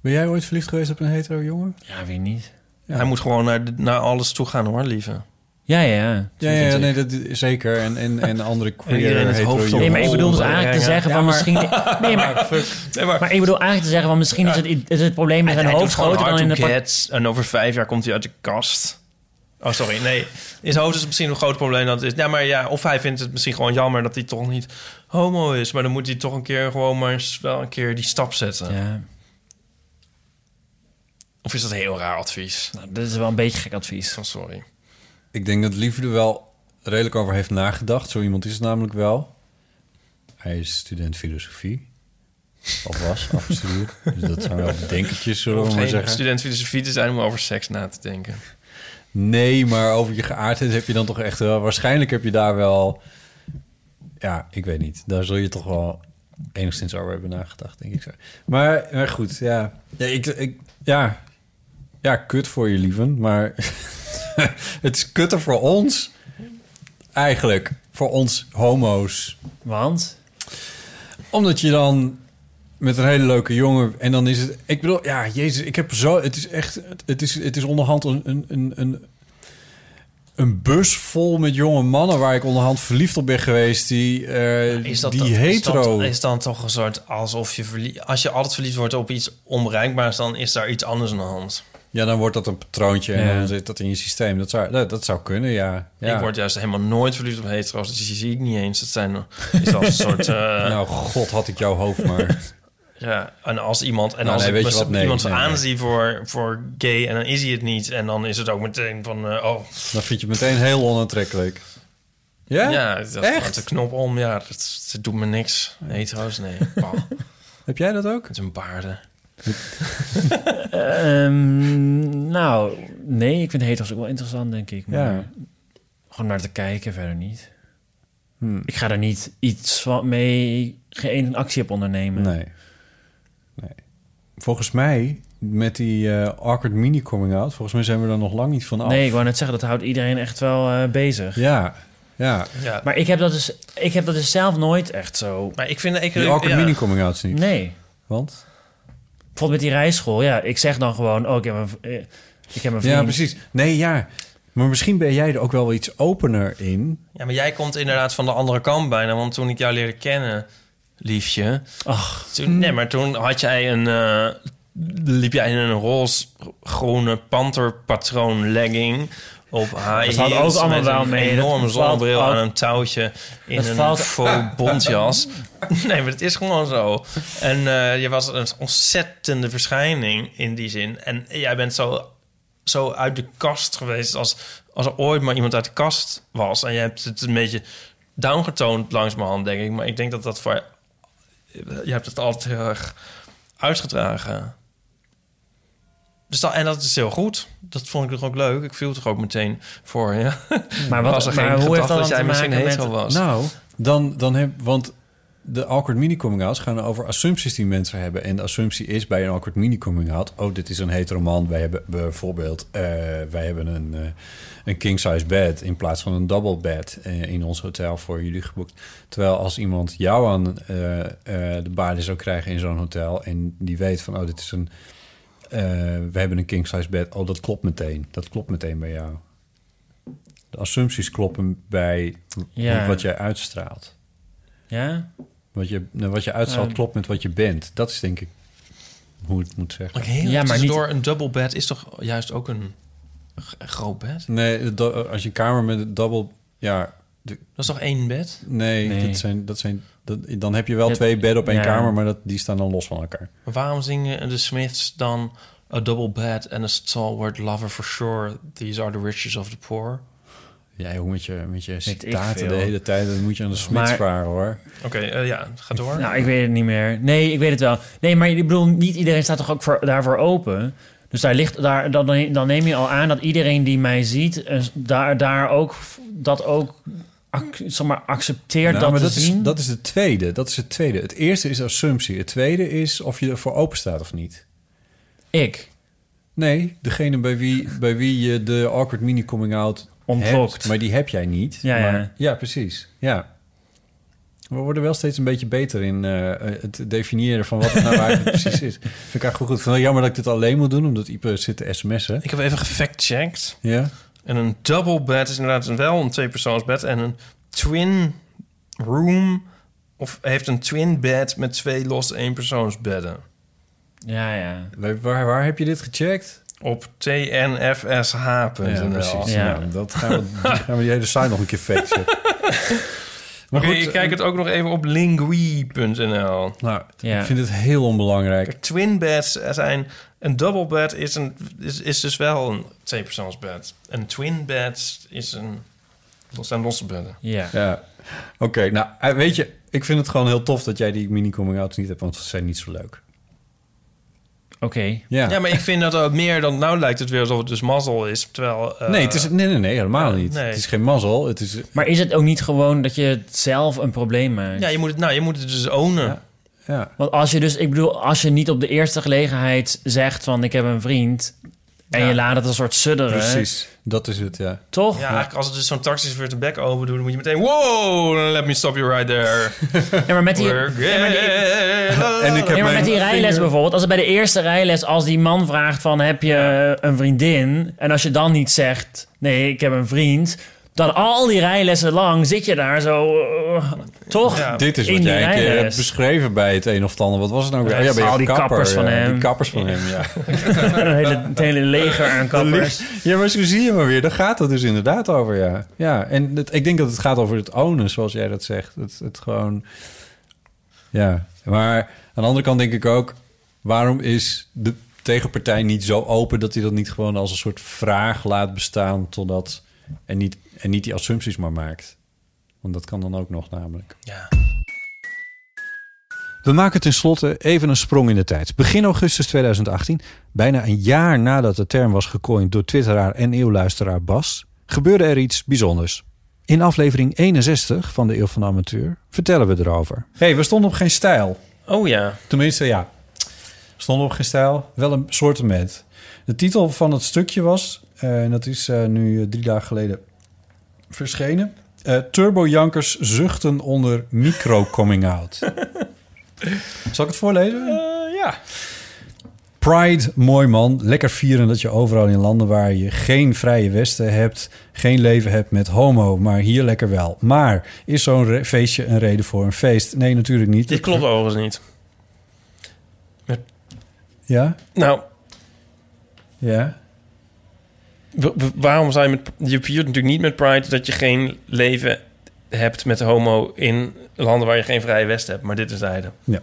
Ben jij ooit verliefd geweest op een hetero jongen? Ja, wie niet? Hij moet gewoon naar, naar alles toe gaan hoor, lieve. Ja, ja. Ja, ja, nee, dat is zeker. En, en, en andere queer het hetero. Nee, maar ik bedoel dus eigenlijk te zeggen van misschien... Nee, maar, Nee, maar, maar ik bedoel eigenlijk te zeggen van misschien is het, is het probleem in zijn hoofd groter dan in de... En over vijf jaar komt hij uit de kast. Oh, sorry. Nee, in zijn hoofd is het misschien een groot probleem dat het is. Ja, maar ja, of hij vindt het misschien gewoon jammer dat hij toch niet homo is. Maar dan moet hij toch een keer gewoon maar eens wel een keer die stap zetten. Ja, Of is dat heel raar advies? nou, dit is wel een beetje gek advies. Oh, sorry. Ik denk dat Liefde er wel redelijk over heeft nagedacht. Zo iemand is het namelijk wel. Hij is student filosofie. Of was, afgestudeerd. Dus dat zijn wel denkertjes, zullen we maar geen zeggen. student filosofie te zijn om over seks na te denken. Nee, maar over je geaardheid heb je dan toch echt wel... Waarschijnlijk heb je daar wel... Ja, ik weet niet. Daar zul je toch wel enigszins over hebben nagedacht, denk ik zo. Maar, maar goed, ja. Ja, ik, ik, ja. Ja, kut voor je lieven. Maar het is kutter voor ons. Eigenlijk. Voor ons homo's. Want? Omdat je dan met een hele leuke jongen... En dan is het... Ik bedoel, ja, jezus, ik heb zo... Het is echt... Het is, het is onderhand een... een, een, een een bus vol met jonge mannen waar ik onderhand verliefd op ben geweest, die, Is dat, die dat- hetero. Is, dat, is dan toch een soort alsof je verlie- Als je altijd verliefd wordt op iets onbereikbaars, dan is daar iets anders aan de hand. Ja, dan wordt dat een patroontje en Ja. dan zit dat in je systeem. Dat zou, dat, dat zou kunnen, ja. ja. Ik word juist helemaal nooit verliefd op hetero's. Dus die zie ik niet eens. Dat zijn is wel een soort... eh, nou, god had ik jouw hoofd maar. Ja, en als iemand... En Nou, als nee, ik weet je best- wat? Nee, iemand nee, nee. aanzie voor, voor gay en dan is hij het niet. En dan is het ook meteen van... eh, oh, Dan vind je het meteen heel onaantrekkelijk. Ja? ja dat Echt? de knop om. Ja, dat, dat doet me niks. Hetero's, nee. Heb jij dat ook? Met een baarden. Ehm, nou, nee, ik vind hetero's ook wel interessant, denk ik. Maar Ja. gewoon naar te kijken, verder niet. Hmm. Ik ga er niet iets van mee, geen actie op ondernemen. Nee. nee. Volgens mij, met die eh, awkward mini coming out... volgens mij zijn we er nog lang niet van af. Nee, ik wou net zeggen, dat houdt iedereen echt wel eh, bezig. Ja, ja. Ja. Maar ik heb, dat dus, ik heb dat dus zelf nooit echt zo... Maar ik vind... Ik, Die awkward ja. mini coming outs niet. Nee. Want? Bijvoorbeeld met die rijschool, ja. Ik zeg dan gewoon, oh, ik heb een, eh, ik heb een vriend. Ja, precies. Nee, ja. Maar misschien ben jij er ook wel iets opener in. Ja, maar jij komt inderdaad van de andere kant bijna. Want toen ik jou leerde kennen, liefje... Ach. Toen, nee, maar toen had jij een... eh, liep jij in een roze-groene panterpatroon legging... Op high Dat valt ook allemaal wel een mee. enorme Dat valt zonnebril aan een touwtje in een valt- faux bontjas. nee, maar het is gewoon zo. En eh, je was een ontzettende verschijning in die zin. En jij bent zo, zo uit de kast geweest als, als er ooit maar iemand uit de kast was. En je hebt het een beetje downgetoond langs mijn hand, denk ik. Maar ik denk dat dat voor... Je hebt het altijd heel erg uitgedragen. Dus dat, en dat is heel goed. Dat vond ik toch ook leuk. Ik viel toch ook meteen voor je. Maar wat- Was er maar geen hoe heeft dat dan jij misschien hetero met- was? Nou, dan, dan heb... Want de awkward mini coming outs gaan over assumpties die mensen hebben. En de assumptie is bij een awkward mini coming out... oh, dit is een hetero man. Wij hebben bijvoorbeeld... eh, wij hebben een, eh, een king size bed... in plaats van een double bed eh, in ons hotel voor jullie geboekt. Terwijl als iemand jou aan eh, eh, de baarden zou krijgen in zo'n hotel... en die weet van, oh, dit is een... eh, we hebben een king size bed. Oh, dat klopt meteen. Dat klopt meteen bij jou. De assumpties kloppen bij Ja. wat jij uitstraalt. Ja? Wat je, nou, wat je uitstraalt klopt met wat je bent. Dat is denk ik hoe ik het moet zeggen. Ja, maar door een double bed is toch juist ook een groot bed? Nee, als je een kamer met een double... Ja, Dat is toch één bed? nee, Nee. Dat zijn, dat zijn, dat, dan heb je wel twee bedden op één ja. kamer... maar dat, die staan dan los van elkaar. Maar waarom zingen de Smiths dan a double bed and a stalwart lover for sure? These are the riches of the poor. Ja, hoe met je, met je ik citaten de hele tijd... dan moet je aan de smid Maar- vragen, hoor. Oké, eh, ja, ga door. Nou, ik weet het niet meer. Nee, ik weet het wel. Nee, maar ik bedoel, niet iedereen staat toch ook voor, daarvoor open. Dus daar ligt, daar, dan, dan neem je al aan dat iedereen die mij ziet, eh, daar, daar ook dat ook zeg maar, accepteert Nou, dat maar te dat is, zien. dat is het tweede. Dat is het tweede. Het eerste is assumptie. Het tweede is of je ervoor open staat of niet. Ik? Nee, degene bij wie, bij wie je de awkward mini coming out Ontlokt. maar die heb jij niet. Ja, ja. Maar, ja, precies. Ja. We worden wel steeds een beetje beter in eh, het definiëren van wat het nou eigenlijk precies is. Vind ik eigenlijk goed. Ik vind het wel jammer dat ik dit alleen moet doen, omdat Ipe zit te sms'en. Ik heb even gefact-checked. Ja? En een double bed is inderdaad wel een tweepersoonsbed. En een twin room... of heeft een twin bed met twee losse eenpersoonsbedden. Ja, ja. Waar, waar, waar heb je dit gecheckt? Op tnfsh.nl. Ja, precies. Ja. Nou, dat gaan we, die gaan we die hele site nog een keer factchecken. Maar Oké, ik kijk het ook nog even op lingui.nl. Nou, Ja. ik vind het heel onbelangrijk. Kijk, twin beds zijn... Een double bed is, een, is, is dus wel een tweepersoonsbed. Een twin bed is een... Dat zijn losse bedden. Ja. Ja. Oké, nou, eh, weet je, ik vind het gewoon heel tof dat jij die mini-coming-outs niet hebt, want ze zijn niet zo leuk. Oké. Ja. Ja, maar ik vind dat ook meer dan... Nou lijkt het weer alsof het dus mazzel is. Terwijl... eh, nee, het is, nee, nee, nee, helemaal ja, niet. nee. Het is geen mazzel. Het is, Maar is het ook niet gewoon dat je zelf een probleem maakt? Ja, je moet het, nou, je moet het dus ownen. ja. Want als je dus, ik bedoel, als je niet op de eerste gelegenheid zegt van ik heb een vriend en Ja. je laat het een soort sudderen. Precies, dat is het, ja. Toch? Ja, eigenlijk als het dus zo'n taxichauffeur de bek open doet... dan moet je meteen... Wow, let me stop you right there. Ja, maar met die, We're ja, maar die- gay. En ik heb Ja, maar mijn met die rijles vinger- bijvoorbeeld, als het bij de eerste rijles, als die man vraagt van heb je een vriendin? En als je dan niet zegt nee, ik heb een vriend, dan al die rijlessen lang zit je daar zo, eh, toch? Ja. Dit is wat jij een keer hebt beschreven bij het een of het ander. Wat was het nou weer? Ja, al die kapper, kappers van ja, hem. Die kappers van hem, ja. een hele, het hele leger aan kappers. Ja, maar zo zie je maar weer. Daar gaat het dus inderdaad over, ja. Ja, en het, ik denk dat het gaat over het ownen, zoals jij dat zegt. Het, het gewoon... Ja, maar aan de andere kant denk ik ook... waarom is de tegenpartij niet zo open... dat hij dat niet gewoon als een soort vraag laat bestaan... totdat... en niet, en niet die assumpties maar maakt. Want dat kan dan ook nog namelijk. Ja. We maken tenslotte even een sprong in de tijd. Begin augustus 2018, bijna een jaar nadat de term was gecoind door twitteraar en eeuwluisteraar Bas, gebeurde er iets bijzonders. In aflevering 61 van de Eeuw van de Amateur vertellen we erover. hey, we stonden op geen stijl. Oh ja. Tenminste, ja. We stonden op geen stijl, wel een soort met. De titel van het stukje was, eh, en dat is eh, nu eh, drie dagen geleden verschenen... eh Turbojankers zuchten onder micro-coming-out. Zal ik het voorlezen? ja. Pride, mooi man. Lekker vieren dat je overal in landen waar je geen vrije westen hebt, geen leven hebt met homo, maar hier lekker wel. Maar is zo'n feestje een reden voor een feest? Nee, natuurlijk niet. Dit klopt overigens niet. Ja? Nou, Ja? Waarom zou je met... Je viert natuurlijk niet met Pride dat je geen leven hebt met homo... in landen waar je geen vrije west hebt. Maar dit is zijde. Ja.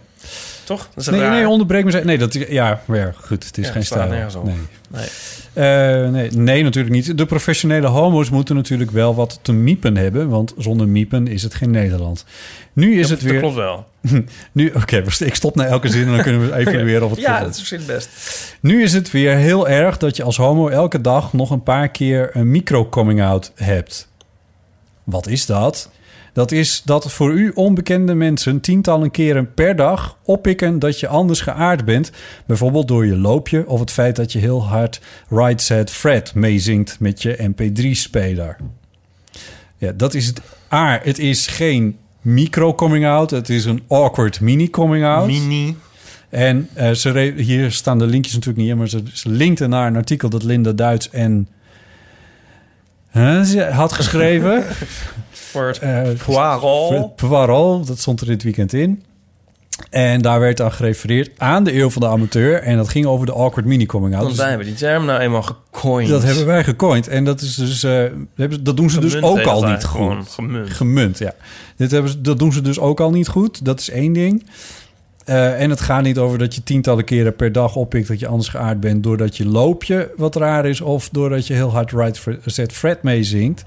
Toch? Dat is Nee, raar. nee, onderbreek me. Nee, dat, ja, maar ja, goed. Het is Ja, geen stijl. Nee. Nee. Eh, nee, nee, natuurlijk niet. De professionele homo's moeten natuurlijk wel wat te miepen hebben, want zonder miepen is het geen Nederland. Nu is Ja, het dat weer. klopt wel. nu, oké, ik stop na elke zin en dan kunnen we evalueren of het Ja, dat is misschien het best. Nu is het weer heel erg dat je als homo elke dag nog een paar keer een micro-coming-out hebt. Wat is dat? Dat is dat voor u onbekende mensen tientallen keren per dag oppikken dat je anders geaard bent. Bijvoorbeeld door je loopje of het feit dat je heel hard Right Said Fred meezingt met je MP3-speler. Ja, dat is het. A, het is geen micro-coming-out, het is een awkward mini-coming-out. Mini. En ze re- hier staan de linkjes natuurlijk niet in, maar ze, ze linkte naar een artikel dat Linda Duits en Huh, ze had geschreven. Voor het het Poirot, dat stond er dit weekend in. En daar werd dan gerefereerd aan de eeuw van de amateur. En dat ging over de awkward mini-coming-out. Want Dus wij hebben die term nou eenmaal gecoind. dat hebben wij gecoind. En dat, is dus, eh, dat doen ze dus Gemunt ook al niet goed. gewoon, gemunt. ja. Dit hebben ze, dat doen ze dus ook al niet goed. Dat is één ding. Eh, en het gaat niet over dat je tientallen keren per dag oppikt dat je anders geaard bent doordat je loopje wat raar is of doordat je heel hard Right Set Fred meezingt.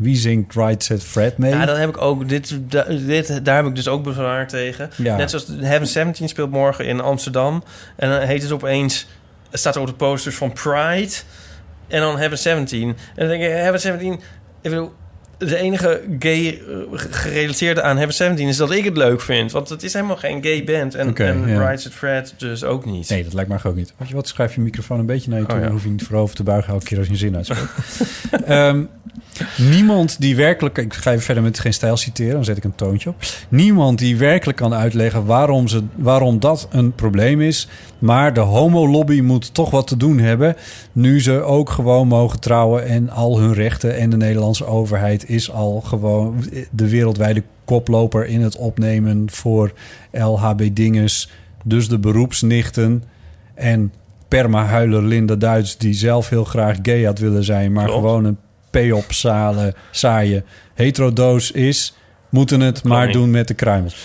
Wie zingt Right Set Fred mee? Ja, dat heb ik ook. Dit, dit, daar heb ik dus ook bezwaar tegen. Ja. Net zoals Heaven 17 speelt morgen in Amsterdam. En dan heet het opeens staat er op de posters van Pride en dan Heaven 17. En dan denk ik, Heaven 17... Ik bedoel, de enige gay eh, gerelateerde aan Heaven 17 is dat ik het leuk vind. Want het is helemaal geen gay band. En, Oké, en at Fred dus ook niet. Nee, dat lijkt me ook niet. Weet je wat, schrijf je microfoon een beetje naar je toe... Oh, ja. dan hoef je niet voorover te buigen elke keer als je een zin uitspreekt. Ehm, niemand die werkelijk... Ik ga even verder met geen stijl citeren, dan zet ik een toontje op. Niemand die werkelijk kan uitleggen waarom, ze, waarom dat een probleem is. Maar de homolobby moet toch wat te doen hebben... nu ze ook gewoon mogen trouwen en al hun rechten... en de Nederlandse overheid is al gewoon de wereldwijde koploper... in het opnemen voor LHB-dinges. Dus de beroepsnichten... En permahuiler Linda Duits, die zelf heel graag gay had willen zijn, maar Klopt. gewoon een p-op zalen, saaie heterodoos is, moeten het maar doen met de kruimels.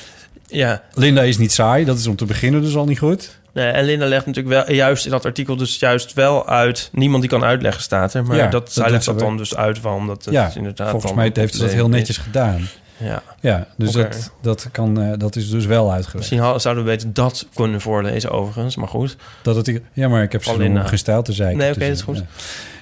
Ja. Linda is niet saai, dat is om te beginnen dus al niet goed. Nee, en Linda legt natuurlijk wel juist in dat artikel dus juist wel uit. Niemand die kan uitleggen staat er, maar Ja, dat, zij legt dat dan dus uit van dat ja, inderdaad. volgens mij heeft ze dat heel netjes is. gedaan. Ja. Ja, dus dat, dat, kan, eh, dat is dus wel uitgelegd. Misschien ha- zouden we beter dat kunnen voorlezen overigens, maar goed. Dat het, ja, maar ik heb ze nog geen stijl te zeiken. Nee, oké, dus, dat is goed. ja.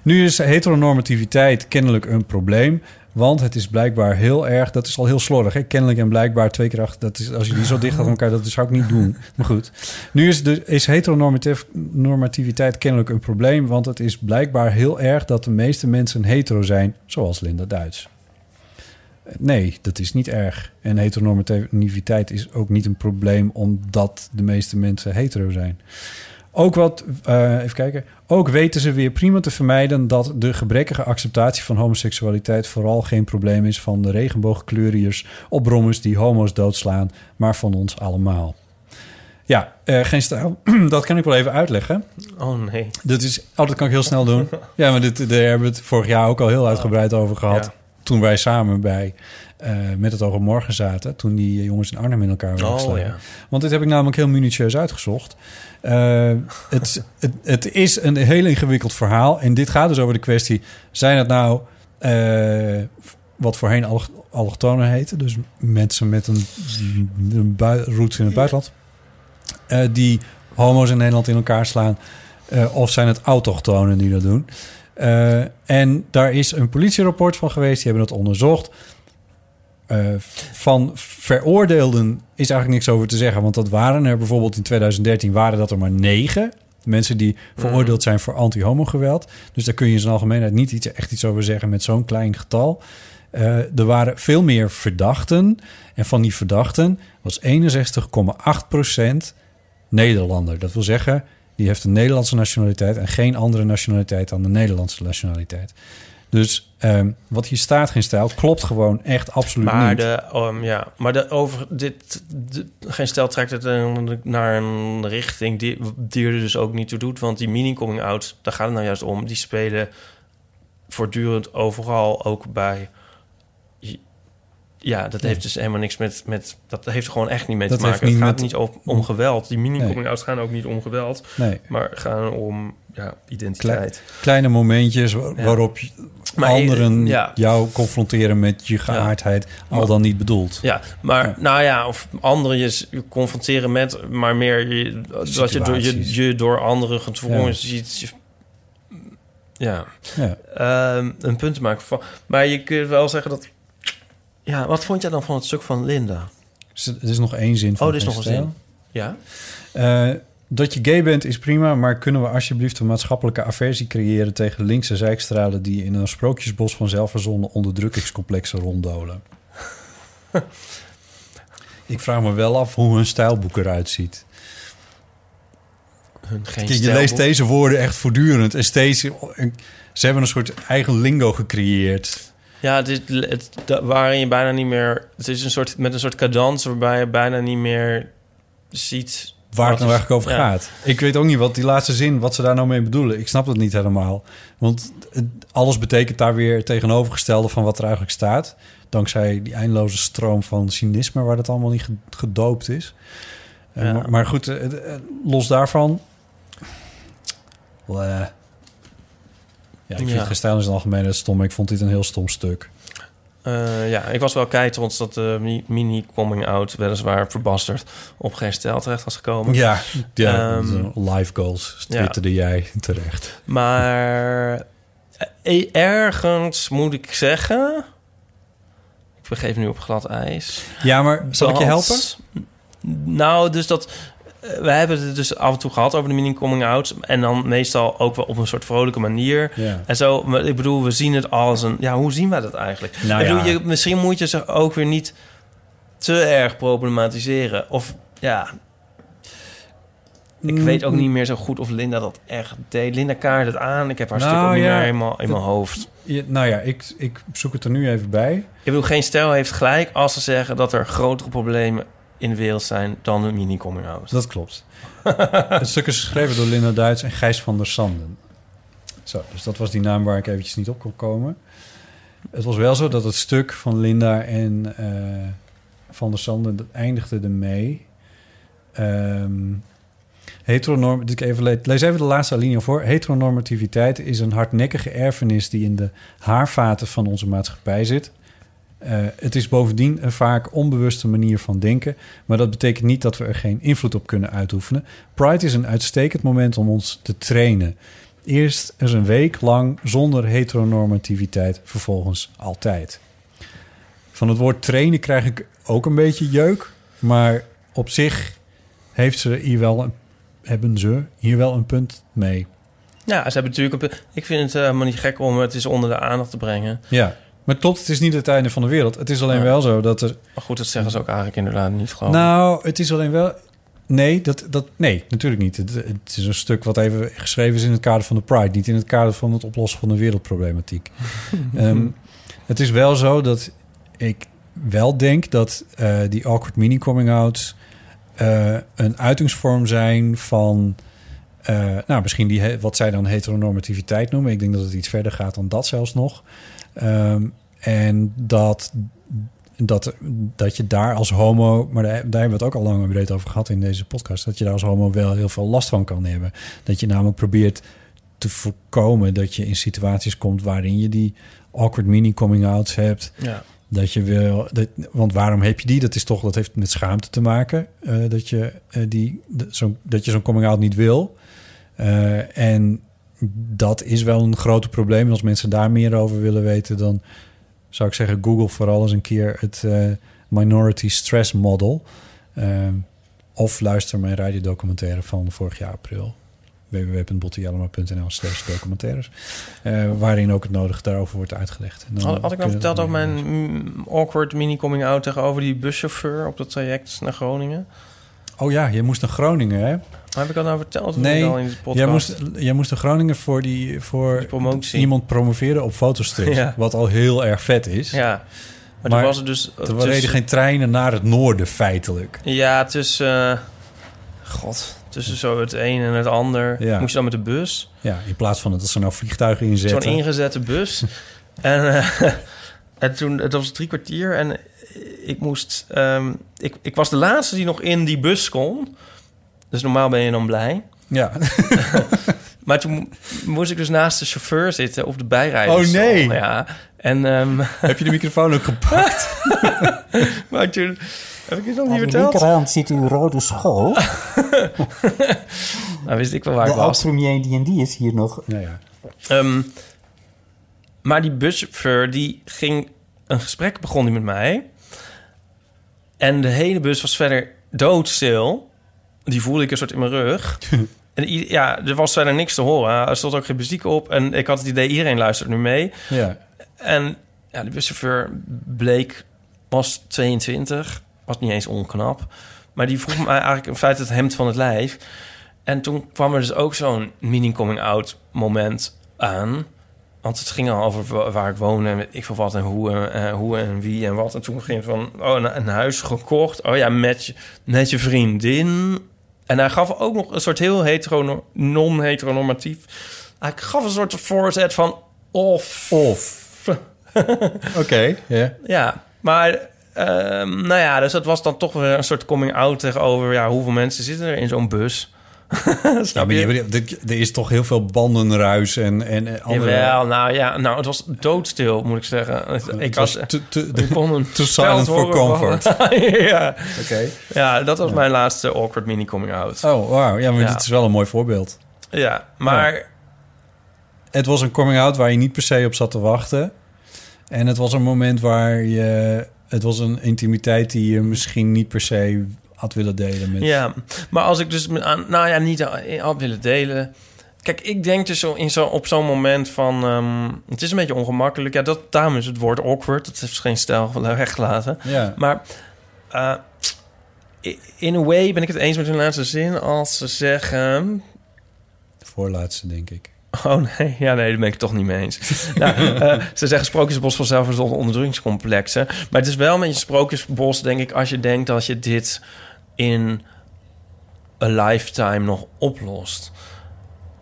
Nu is heteronormativiteit kennelijk een probleem. Want het is blijkbaar heel erg... Dat is al heel slordig, hè? Kennelijk en blijkbaar twee keer achter... Dat is, als je die zo dicht achter elkaar... Dat zou ik niet doen. Maar goed. Nu is, de, is heteronormativiteit kennelijk een probleem... Want het is blijkbaar heel erg dat de meeste mensen hetero zijn... Zoals Linda Duits. Nee, dat is niet erg. En heteronormativiteit is ook niet een probleem... omdat de meeste mensen hetero zijn. Ook wat, eh, even kijken. Ook weten ze weer prima te vermijden dat de gebrekkige acceptatie van homoseksualiteit vooral geen probleem is van de regenboogkleuriërs op brommers die homo's doodslaan, maar van ons allemaal. Ja, eh, geen stijl. dat kan ik wel even uitleggen. Oh nee. Dat is, oh, dat kan ik heel snel doen. Ja, maar dit, daar hebben we het vorig jaar ook al heel uitgebreid over gehad. Ja. Toen wij samen bij eh, Met het Oog op Morgen zaten. Toen die jongens in Arnhem in elkaar werden Oh, ja. Want dit heb ik namelijk heel minutieus uitgezocht. Eh, het, het, het is een heel ingewikkeld verhaal. En dit gaat dus over de kwestie... zijn het nou eh, wat voorheen allo- allochtonen heten... dus mensen met een, een roots in het buitenland... die homo's in Nederland in elkaar slaan... of zijn het autochtonen die dat doen... En daar is een politierapport van geweest. Die hebben het onderzocht. Eh, van veroordeelden is eigenlijk niks over te zeggen. Want dat waren er bijvoorbeeld in 2013 waren dat er maar negen. Mensen die veroordeeld zijn voor anti-homo-geweld. Dus daar kun je in zijn algemeenheid niet iets, echt iets over zeggen met zo'n klein getal. Eh, er waren veel meer verdachten. En van die verdachten was 61,8% Nederlander. Dat wil zeggen, die heeft een Nederlandse nationaliteit... en geen andere nationaliteit dan de Nederlandse nationaliteit. Dus ehm, wat hier staat, geen stijl, klopt gewoon echt absoluut Maar niet. de, um, ja, maar de over dit, de- geen stel trekt het naar een richting die, die er dus ook niet toe doet, want die mini coming out, daar gaat het nou juist om. Die spelen voortdurend overal, ook bij. Ja, dat heeft dus helemaal niks met, met dat heeft gewoon echt niet mee Dat te maken. Het gaat met- niet om, om geweld. Die mini coming Nee. outs gaan ook niet om geweld, Nee. maar gaan om ja, identiteit. kleine momentjes Ja. waarop Maar, anderen ja. jou confronteren met je geaardheid, al dan niet bedoeld. Ja, maar nou ja, of anderen je confronteren met, maar meer je, dat je door, je, je door anderen gedwongen ziet. Ja. Ehm, een punt te maken van. Maar je kunt wel zeggen dat. Ja, wat vond jij dan van het stuk van Linda? Dus er is nog één zin van Oh, er is nog een zin. Ja. Eh, dat je gay bent is prima, maar kunnen we alsjeblieft een maatschappelijke aversie creëren tegen linkse zijkstralen die in een sprookjesbos van zelfverzonnen onderdrukkingscomplexen ronddolen? Ik vraag me wel af hoe hun stijlboek eruit ziet. Hun geen je leest deze woorden echt voortdurend en steeds. Ze hebben een soort eigen lingo gecreëerd. Ja, het is, het, da- waarin je bijna niet meer. Het is een soort met een soort cadans waarbij je bijna niet meer ziet Waar het nou is- eigenlijk over ja. gaat. Ik weet ook niet wat die laatste zin, wat ze daar nou mee bedoelen. Ik snap dat niet helemaal. Want het- alles betekent daar weer tegenovergestelde van wat er eigenlijk staat. Dankzij die eindeloze stroom van cynisme waar dat allemaal niet ge- gedoopt is. Eh, maar, maar goed, eh, eh, los daarvan. Ja, ik vind Ja. het gestijl in zijn algemeen stom. maar Ik vond dit een heel stom stuk. Eh, ja, ik was wel kei trots dat de mi- mini-coming-out... weliswaar verbasterd op geen stijl terecht was gekomen. Ja, ja Ehm, live goals twitterde jij terecht. Maar eh, ergens moet ik zeggen... Ik begeef nu op glad ijs. Ja, maar zal ik je helpen? Nou, dus dat... eh, We hebben het dus af en toe gehad over de mini-coming-outs. En dan meestal ook wel op een soort vrolijke manier. Ja. En zo, ik bedoel, we zien het als een... Ja, hoe zien wij dat eigenlijk? Nou ik bedoel, ja. je, misschien moet je ze ook weer niet te erg problematiseren. Of ja... Ik Mm, weet ook niet meer zo goed of Linda dat echt deed. Linda kaart het aan. Ik heb haar Nou, stuk ook niet ja. meer helemaal in mijn hoofd. Je- nou ja, ik, ik zoek het er nu even bij. Ik bedoel, geen stijl heeft gelijk als ze zeggen dat er grotere problemen in wereld zijn dan een mini-coming out. Dat klopt. het stuk is geschreven door Linda Duits en Gijs van der Sanden. Zo, dus dat was die naam waar ik eventjes niet op kon komen. Het was wel zo dat het stuk van Linda en eh, van der Sanden... dat eindigde ermee... Ehm heteronorm, ik even le- lees even de laatste alinea voor. Heteronormativiteit is een hardnekkige erfenis die in de haarvaten van onze maatschappij zit. Eh, het is bovendien een vaak onbewuste manier van denken, maar dat betekent niet dat we er geen invloed op kunnen uitoefenen. Pride is een uitstekend moment om ons te trainen. Eerst eens een week lang zonder heteronormativiteit, vervolgens altijd. Van het woord trainen krijg ik ook een beetje jeuk, maar op zich heeft ze hier wel een, hebben ze hier wel een punt mee. Ja, ze hebben natuurlijk... Een, ik vind het helemaal niet gek om het eens onder de aandacht te brengen. Ja, maar tot het is niet het einde van de wereld. Het is alleen Ja. wel zo dat er Maar goed, dat zeggen ze ook eigenlijk inderdaad niet, geloof ik. Nou, het is alleen wel. Nee, dat, dat, nee, natuurlijk niet. Het, het is een stuk wat even geschreven is in het kader van de Pride, niet in het kader van het oplossen van de wereldproblematiek. Ehm, het is wel zo dat ik wel denk dat eh, die awkward mini coming outs eh, een uitingsvorm zijn van. eh, nou, misschien die, wat zij dan heteronormativiteit noemen. Ik denk dat het iets verder gaat dan dat zelfs nog. Ehm, en dat, dat, dat je daar als homo, maar daar, daar hebben we het ook al lang en breed over gehad in deze podcast, dat je daar als homo wel heel veel last van kan hebben. Dat je namelijk probeert te voorkomen dat je in situaties komt waarin je die awkward mini coming outs hebt. Ja. Dat je wil, dat, want waarom heb je die? Dat is toch, dat heeft met schaamte te maken. eh, dat je eh, die, de- zo, dat je zo'n coming out niet wil. Eh, en dat is wel een groot probleem. En als mensen daar meer over willen weten, dan zou ik zeggen: Google vooral eens een keer het eh, Minority Stress Model. Eh, of luister mijn radiodocumentaire van vorig jaar april www.bottijalema.nl slash documentaires. eh, waarin ook het nodige daarover wordt uitgelegd. En dan Had, had ik je verteld dat over mijn awkward mini-coming-out tegenover die buschauffeur op dat traject naar Groningen? Oh ja, je moest naar Groningen, hè? Heb ik dat nou verteld? Nee, al in de podcast? jij moest, jij moest naar Groningen voor, die, voor promotie. iemand promoveren op fotostrips. Ja. Wat al heel erg vet is. Ja. Maar, toen was er dus... Er tussen- reden geen treinen naar het noorden, feitelijk. Ja, tussen... eh, God, tussen zo het een en het ander. Ja. Moest je dan met de bus? Ja, in plaats van dat ze nou vliegtuigen inzetten. Zo'n ingezette bus. en, eh, en toen, het was drie kwartier en ik moest... ehm, ik, ik was de laatste die nog in die bus kon. Dus normaal ben je dan blij. Ja. maar toen mo- moest ik dus naast de chauffeur zitten op de bijrijder. Oh, nee. Ja. En, ehm, Heb je de microfoon ook gepakt? maar toen... Heb ik het nog niet Aan de verteld? linkerhand ziet u een rode school. nou, wist ik wel waar de ik was. en die is hier nog. Ja, ja. Ehm, maar die buschauffeur, die ging... Een gesprek begon die met mij. En de hele bus was verder doodstil. Die voelde ik een soort in mijn rug. en ja, er was verder niks te horen. Er stond ook geen muziek op. En ik had het idee, iedereen luistert nu mee. Ja. En ja, de buschauffeur bleek, was 22. Was niet eens onknap. Maar die vroeg mij eigenlijk in feite het hemd van het lijf. En toen kwam er dus ook zo'n mini-coming-out moment aan. Want het ging al over wa- waar ik woon en ik veel wat en hoe, en, eh, hoe en wie en wat. En toen ging het van, oh, een, een huis gekocht. Oh ja, met je, met je vriendin. En hij gaf ook nog een soort heel hetero, non-heteronormatief. Hij gaf een soort voorzet van of. Of. Oké, ja. Ja, maar ehm, nou ja, dus dat was dan toch weer een soort coming out tegenover ja, hoeveel mensen zitten er in zo'n bus. Ja, maar je, er- er is toch heel veel bandenruis en, en andere... Jawel, nou ja, nou, het was doodstil, moet ik zeggen. Ik was was te- te- ik kon een too silent for comfort. ja. Oké. Ja, dat was mijn laatste awkward mini coming out. Oh, wauw. Ja, maar Ja. dit is wel een mooi voorbeeld. Ja, maar Het was een coming-out waar je niet per se op zat te wachten. En het was een moment waar je... Het was een intimiteit die je misschien niet per se had willen delen met... Ja, maar als ik dus... me aan- Nou ja, niet had willen delen... Kijk, ik denk dus zo in zo, op zo'n moment van... ehm, het is een beetje ongemakkelijk. Ja, dat, daarom is het woord awkward. Dat heeft geen stijl weggelaten. Ja. Maar eh, in a way ben ik het eens met hun laatste zin... als ze zeggen... Voorlaatste, denk ik. Oh nee, ja, nee, daar ben ik het toch niet mee eens. nou, eh, ze zeggen sprookjesbos vanzelf is zonder onderdrukkingscomplexen. Maar het is wel met je sprookjesbos, denk ik, als je denkt dat je dit in een lifetime nog oplost.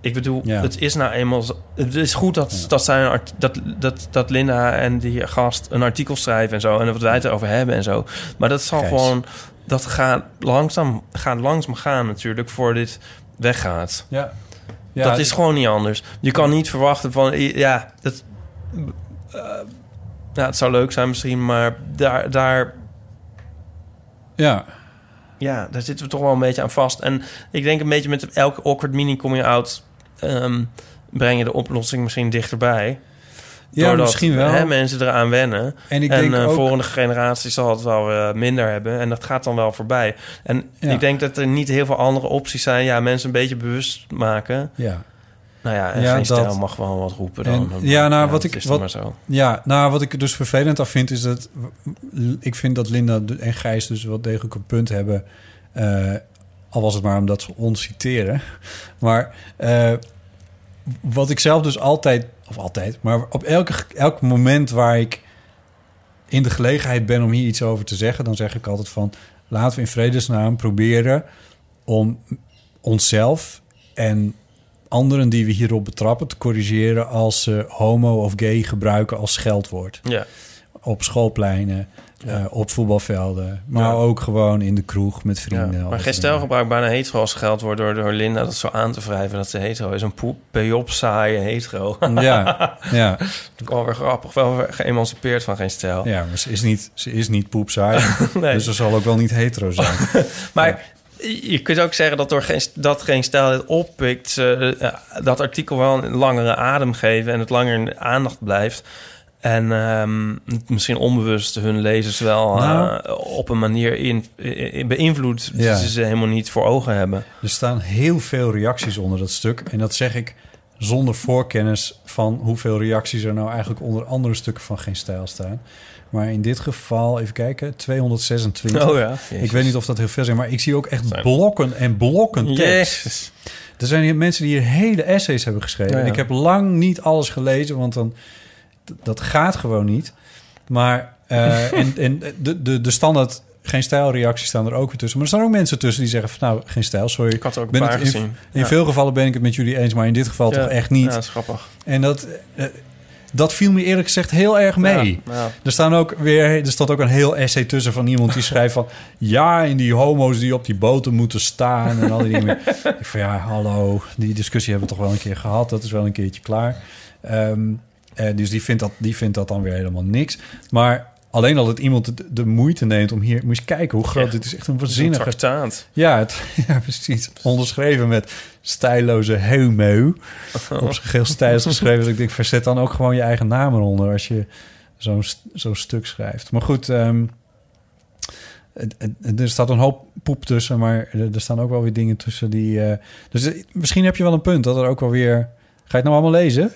Ik bedoel, Ja. het is nou eenmaal... Het is goed dat, dat, zij een art- dat, dat, dat Linda en die gast een artikel schrijven en zo... en wat wij het erover hebben en zo. Maar dat zal gewoon... Dat gaat langzaam, gaat langzaam gaan natuurlijk, voor dit weggaat. Ja. Ja, dat is gewoon niet anders. Je kan niet verwachten van... Ja, dat, eh, ja, het zou leuk zijn misschien, maar daar... daar Ja. Ja, daar zitten we toch wel een beetje aan vast. En ik denk een beetje met elke awkward mini je out... ehm, breng je de oplossing misschien dichterbij. Ja, Doordat, misschien wel. Hè, mensen eraan wennen. En ik denk eh, ook- volgende generatie zal het wel eh, minder hebben. En dat gaat dan wel voorbij. En Ja. ik denk dat er niet heel veel andere opties zijn. Ja, mensen een beetje bewust maken. Ja. Nou ja, en Ja, geen dat- stijl mag wel wat roepen dan. En, ja, nou, wat ik, wat, dan maar zo. Ja, nou, wat ik er dus vervelend aan vind, is dat... Ik vind dat Linda en Gijs dus wel degelijk een punt hebben. eh, al was het maar omdat ze ons citeren. Maar eh, wat ik zelf dus altijd... Of altijd, maar op elke, elk moment waar ik in de gelegenheid ben om hier iets over te zeggen... dan zeg ik altijd van... laten we in vredesnaam proberen om onszelf en anderen die we hierop betrappen te corrigeren als ze homo of gay gebruiken als scheldwoord. Ja. Op schoolpleinen, Ja. eh, op voetbalvelden, maar Ja. ook gewoon in de kroeg met Ja, vrienden. maar of- geen stijl gebruikt bijna hetero als geld wordt door, door Linda dat zo aan te wrijven dat ze hetero is. Een poep, pejop, saaie hetero. Ja, ja. Ik wel weer grappig, wel weer geëmancipeerd van geen stijl. Ja, maar ze is niet, ze is niet poepsaai. Nee. Dus ze zal ook wel niet hetero zijn. Maar je kunt ook zeggen dat door geen, dat geen stijl het oppikt, ze eh, dat artikel wel een langere adem geven en het langer in aandacht blijft. En ehm, misschien onbewust hun lezers wel eh, Nou. op een manier in, in- beïnvloedt Ja. die ze helemaal niet voor ogen hebben. Er staan heel veel reacties onder dat stuk. En dat zeg ik zonder voorkennis van hoeveel reacties er nou eigenlijk onder andere stukken van geen stijl staan. Maar in dit geval, even kijken, 226. Oh ja, Ik weet niet of dat heel veel zijn, maar ik zie ook echt blokken en blokken tekst. Jezus. Er zijn hier mensen die hier hele essays hebben geschreven. Ja, ja. En ik heb lang niet alles gelezen, want dan, dat gaat gewoon niet. Maar eh, en, en de, de, de standaard geen stijlreacties staan er ook weer tussen. Maar er staan ook mensen tussen die zeggen van nou, geen stijl, sorry. Ik had ook een ben het in, gezien. In Ja. veel gevallen ben ik het met jullie eens, maar in dit geval toch echt niet. Ja, dat is grappig. En dat, eh, dat viel me eerlijk gezegd heel erg mee. Ja, ja. Er, staan ook weer, er staat ook een heel essay tussen van iemand die schrijft van... ja, en die homo's die op die boten moeten staan en al die dingen. ik van ja, hallo, die discussie hebben we toch wel een keer gehad. Dat is wel een keertje klaar. Ehm, eh, dus die vindt, dat, die vindt dat dan weer helemaal niks. Maar alleen al dat iemand de, de moeite neemt om hier... Moet je kijken hoe groot... Ja. dit is echt een waanzinnige... traktaat. Ja, het, ja, precies. Onderschreven met stijloze homo. Op zich heel stijls geschreven. Dus ik denk, verzet dan ook gewoon je eigen naam eronder... als je zo'n zo'n stuk schrijft. Maar goed, ehm, er staat een hoop poep tussen... maar er, er staan ook wel weer dingen tussen die... eh, dus eh, misschien heb je wel een punt dat er ook wel weer... Ga je het nou allemaal lezen?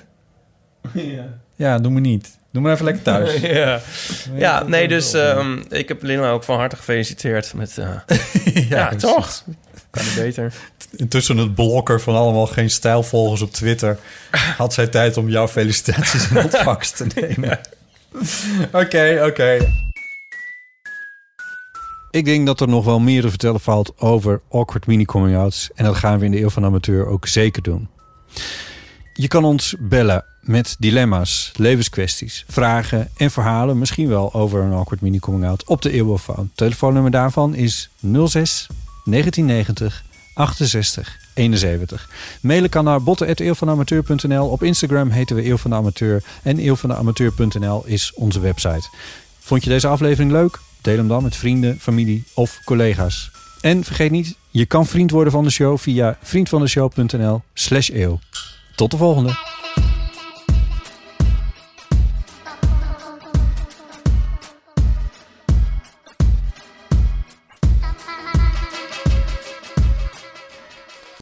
Ja. Ja, doe me niet. Doe maar even lekker thuis. ja. ja, nee, dus ehm, ik heb Lina ook van harte gefeliciteerd met... eh, ja, toch? Kan niet beter. Intussen het blokker van allemaal geen stijlvolgers op Twitter... had zij tijd om jouw felicitaties in ontvangst te nemen. Oké, oké. Ik denk dat er nog wel meer te vertellen valt over awkward mini-coming-outs. En dat gaan we in de Eeuw van de Amateur ook zeker doen. Je kan ons bellen met dilemma's, levenskwesties, vragen en verhalen. Misschien wel over een awkward mini-coming-out op de Eeuwofoon. Telefoonnummer daarvan is 06 1990 68 71. Mailen kan naar botten.eeuwvanamateur.nl. Op Instagram heten we Eeuw van de Amateur. En eeuwvandeamateur.nl is onze website. Vond je deze aflevering leuk? Deel hem dan met vrienden, familie of collega's. En vergeet niet, je kan vriend worden van de show via vriendvandeshow.nl slash eeuw. Tot de volgende.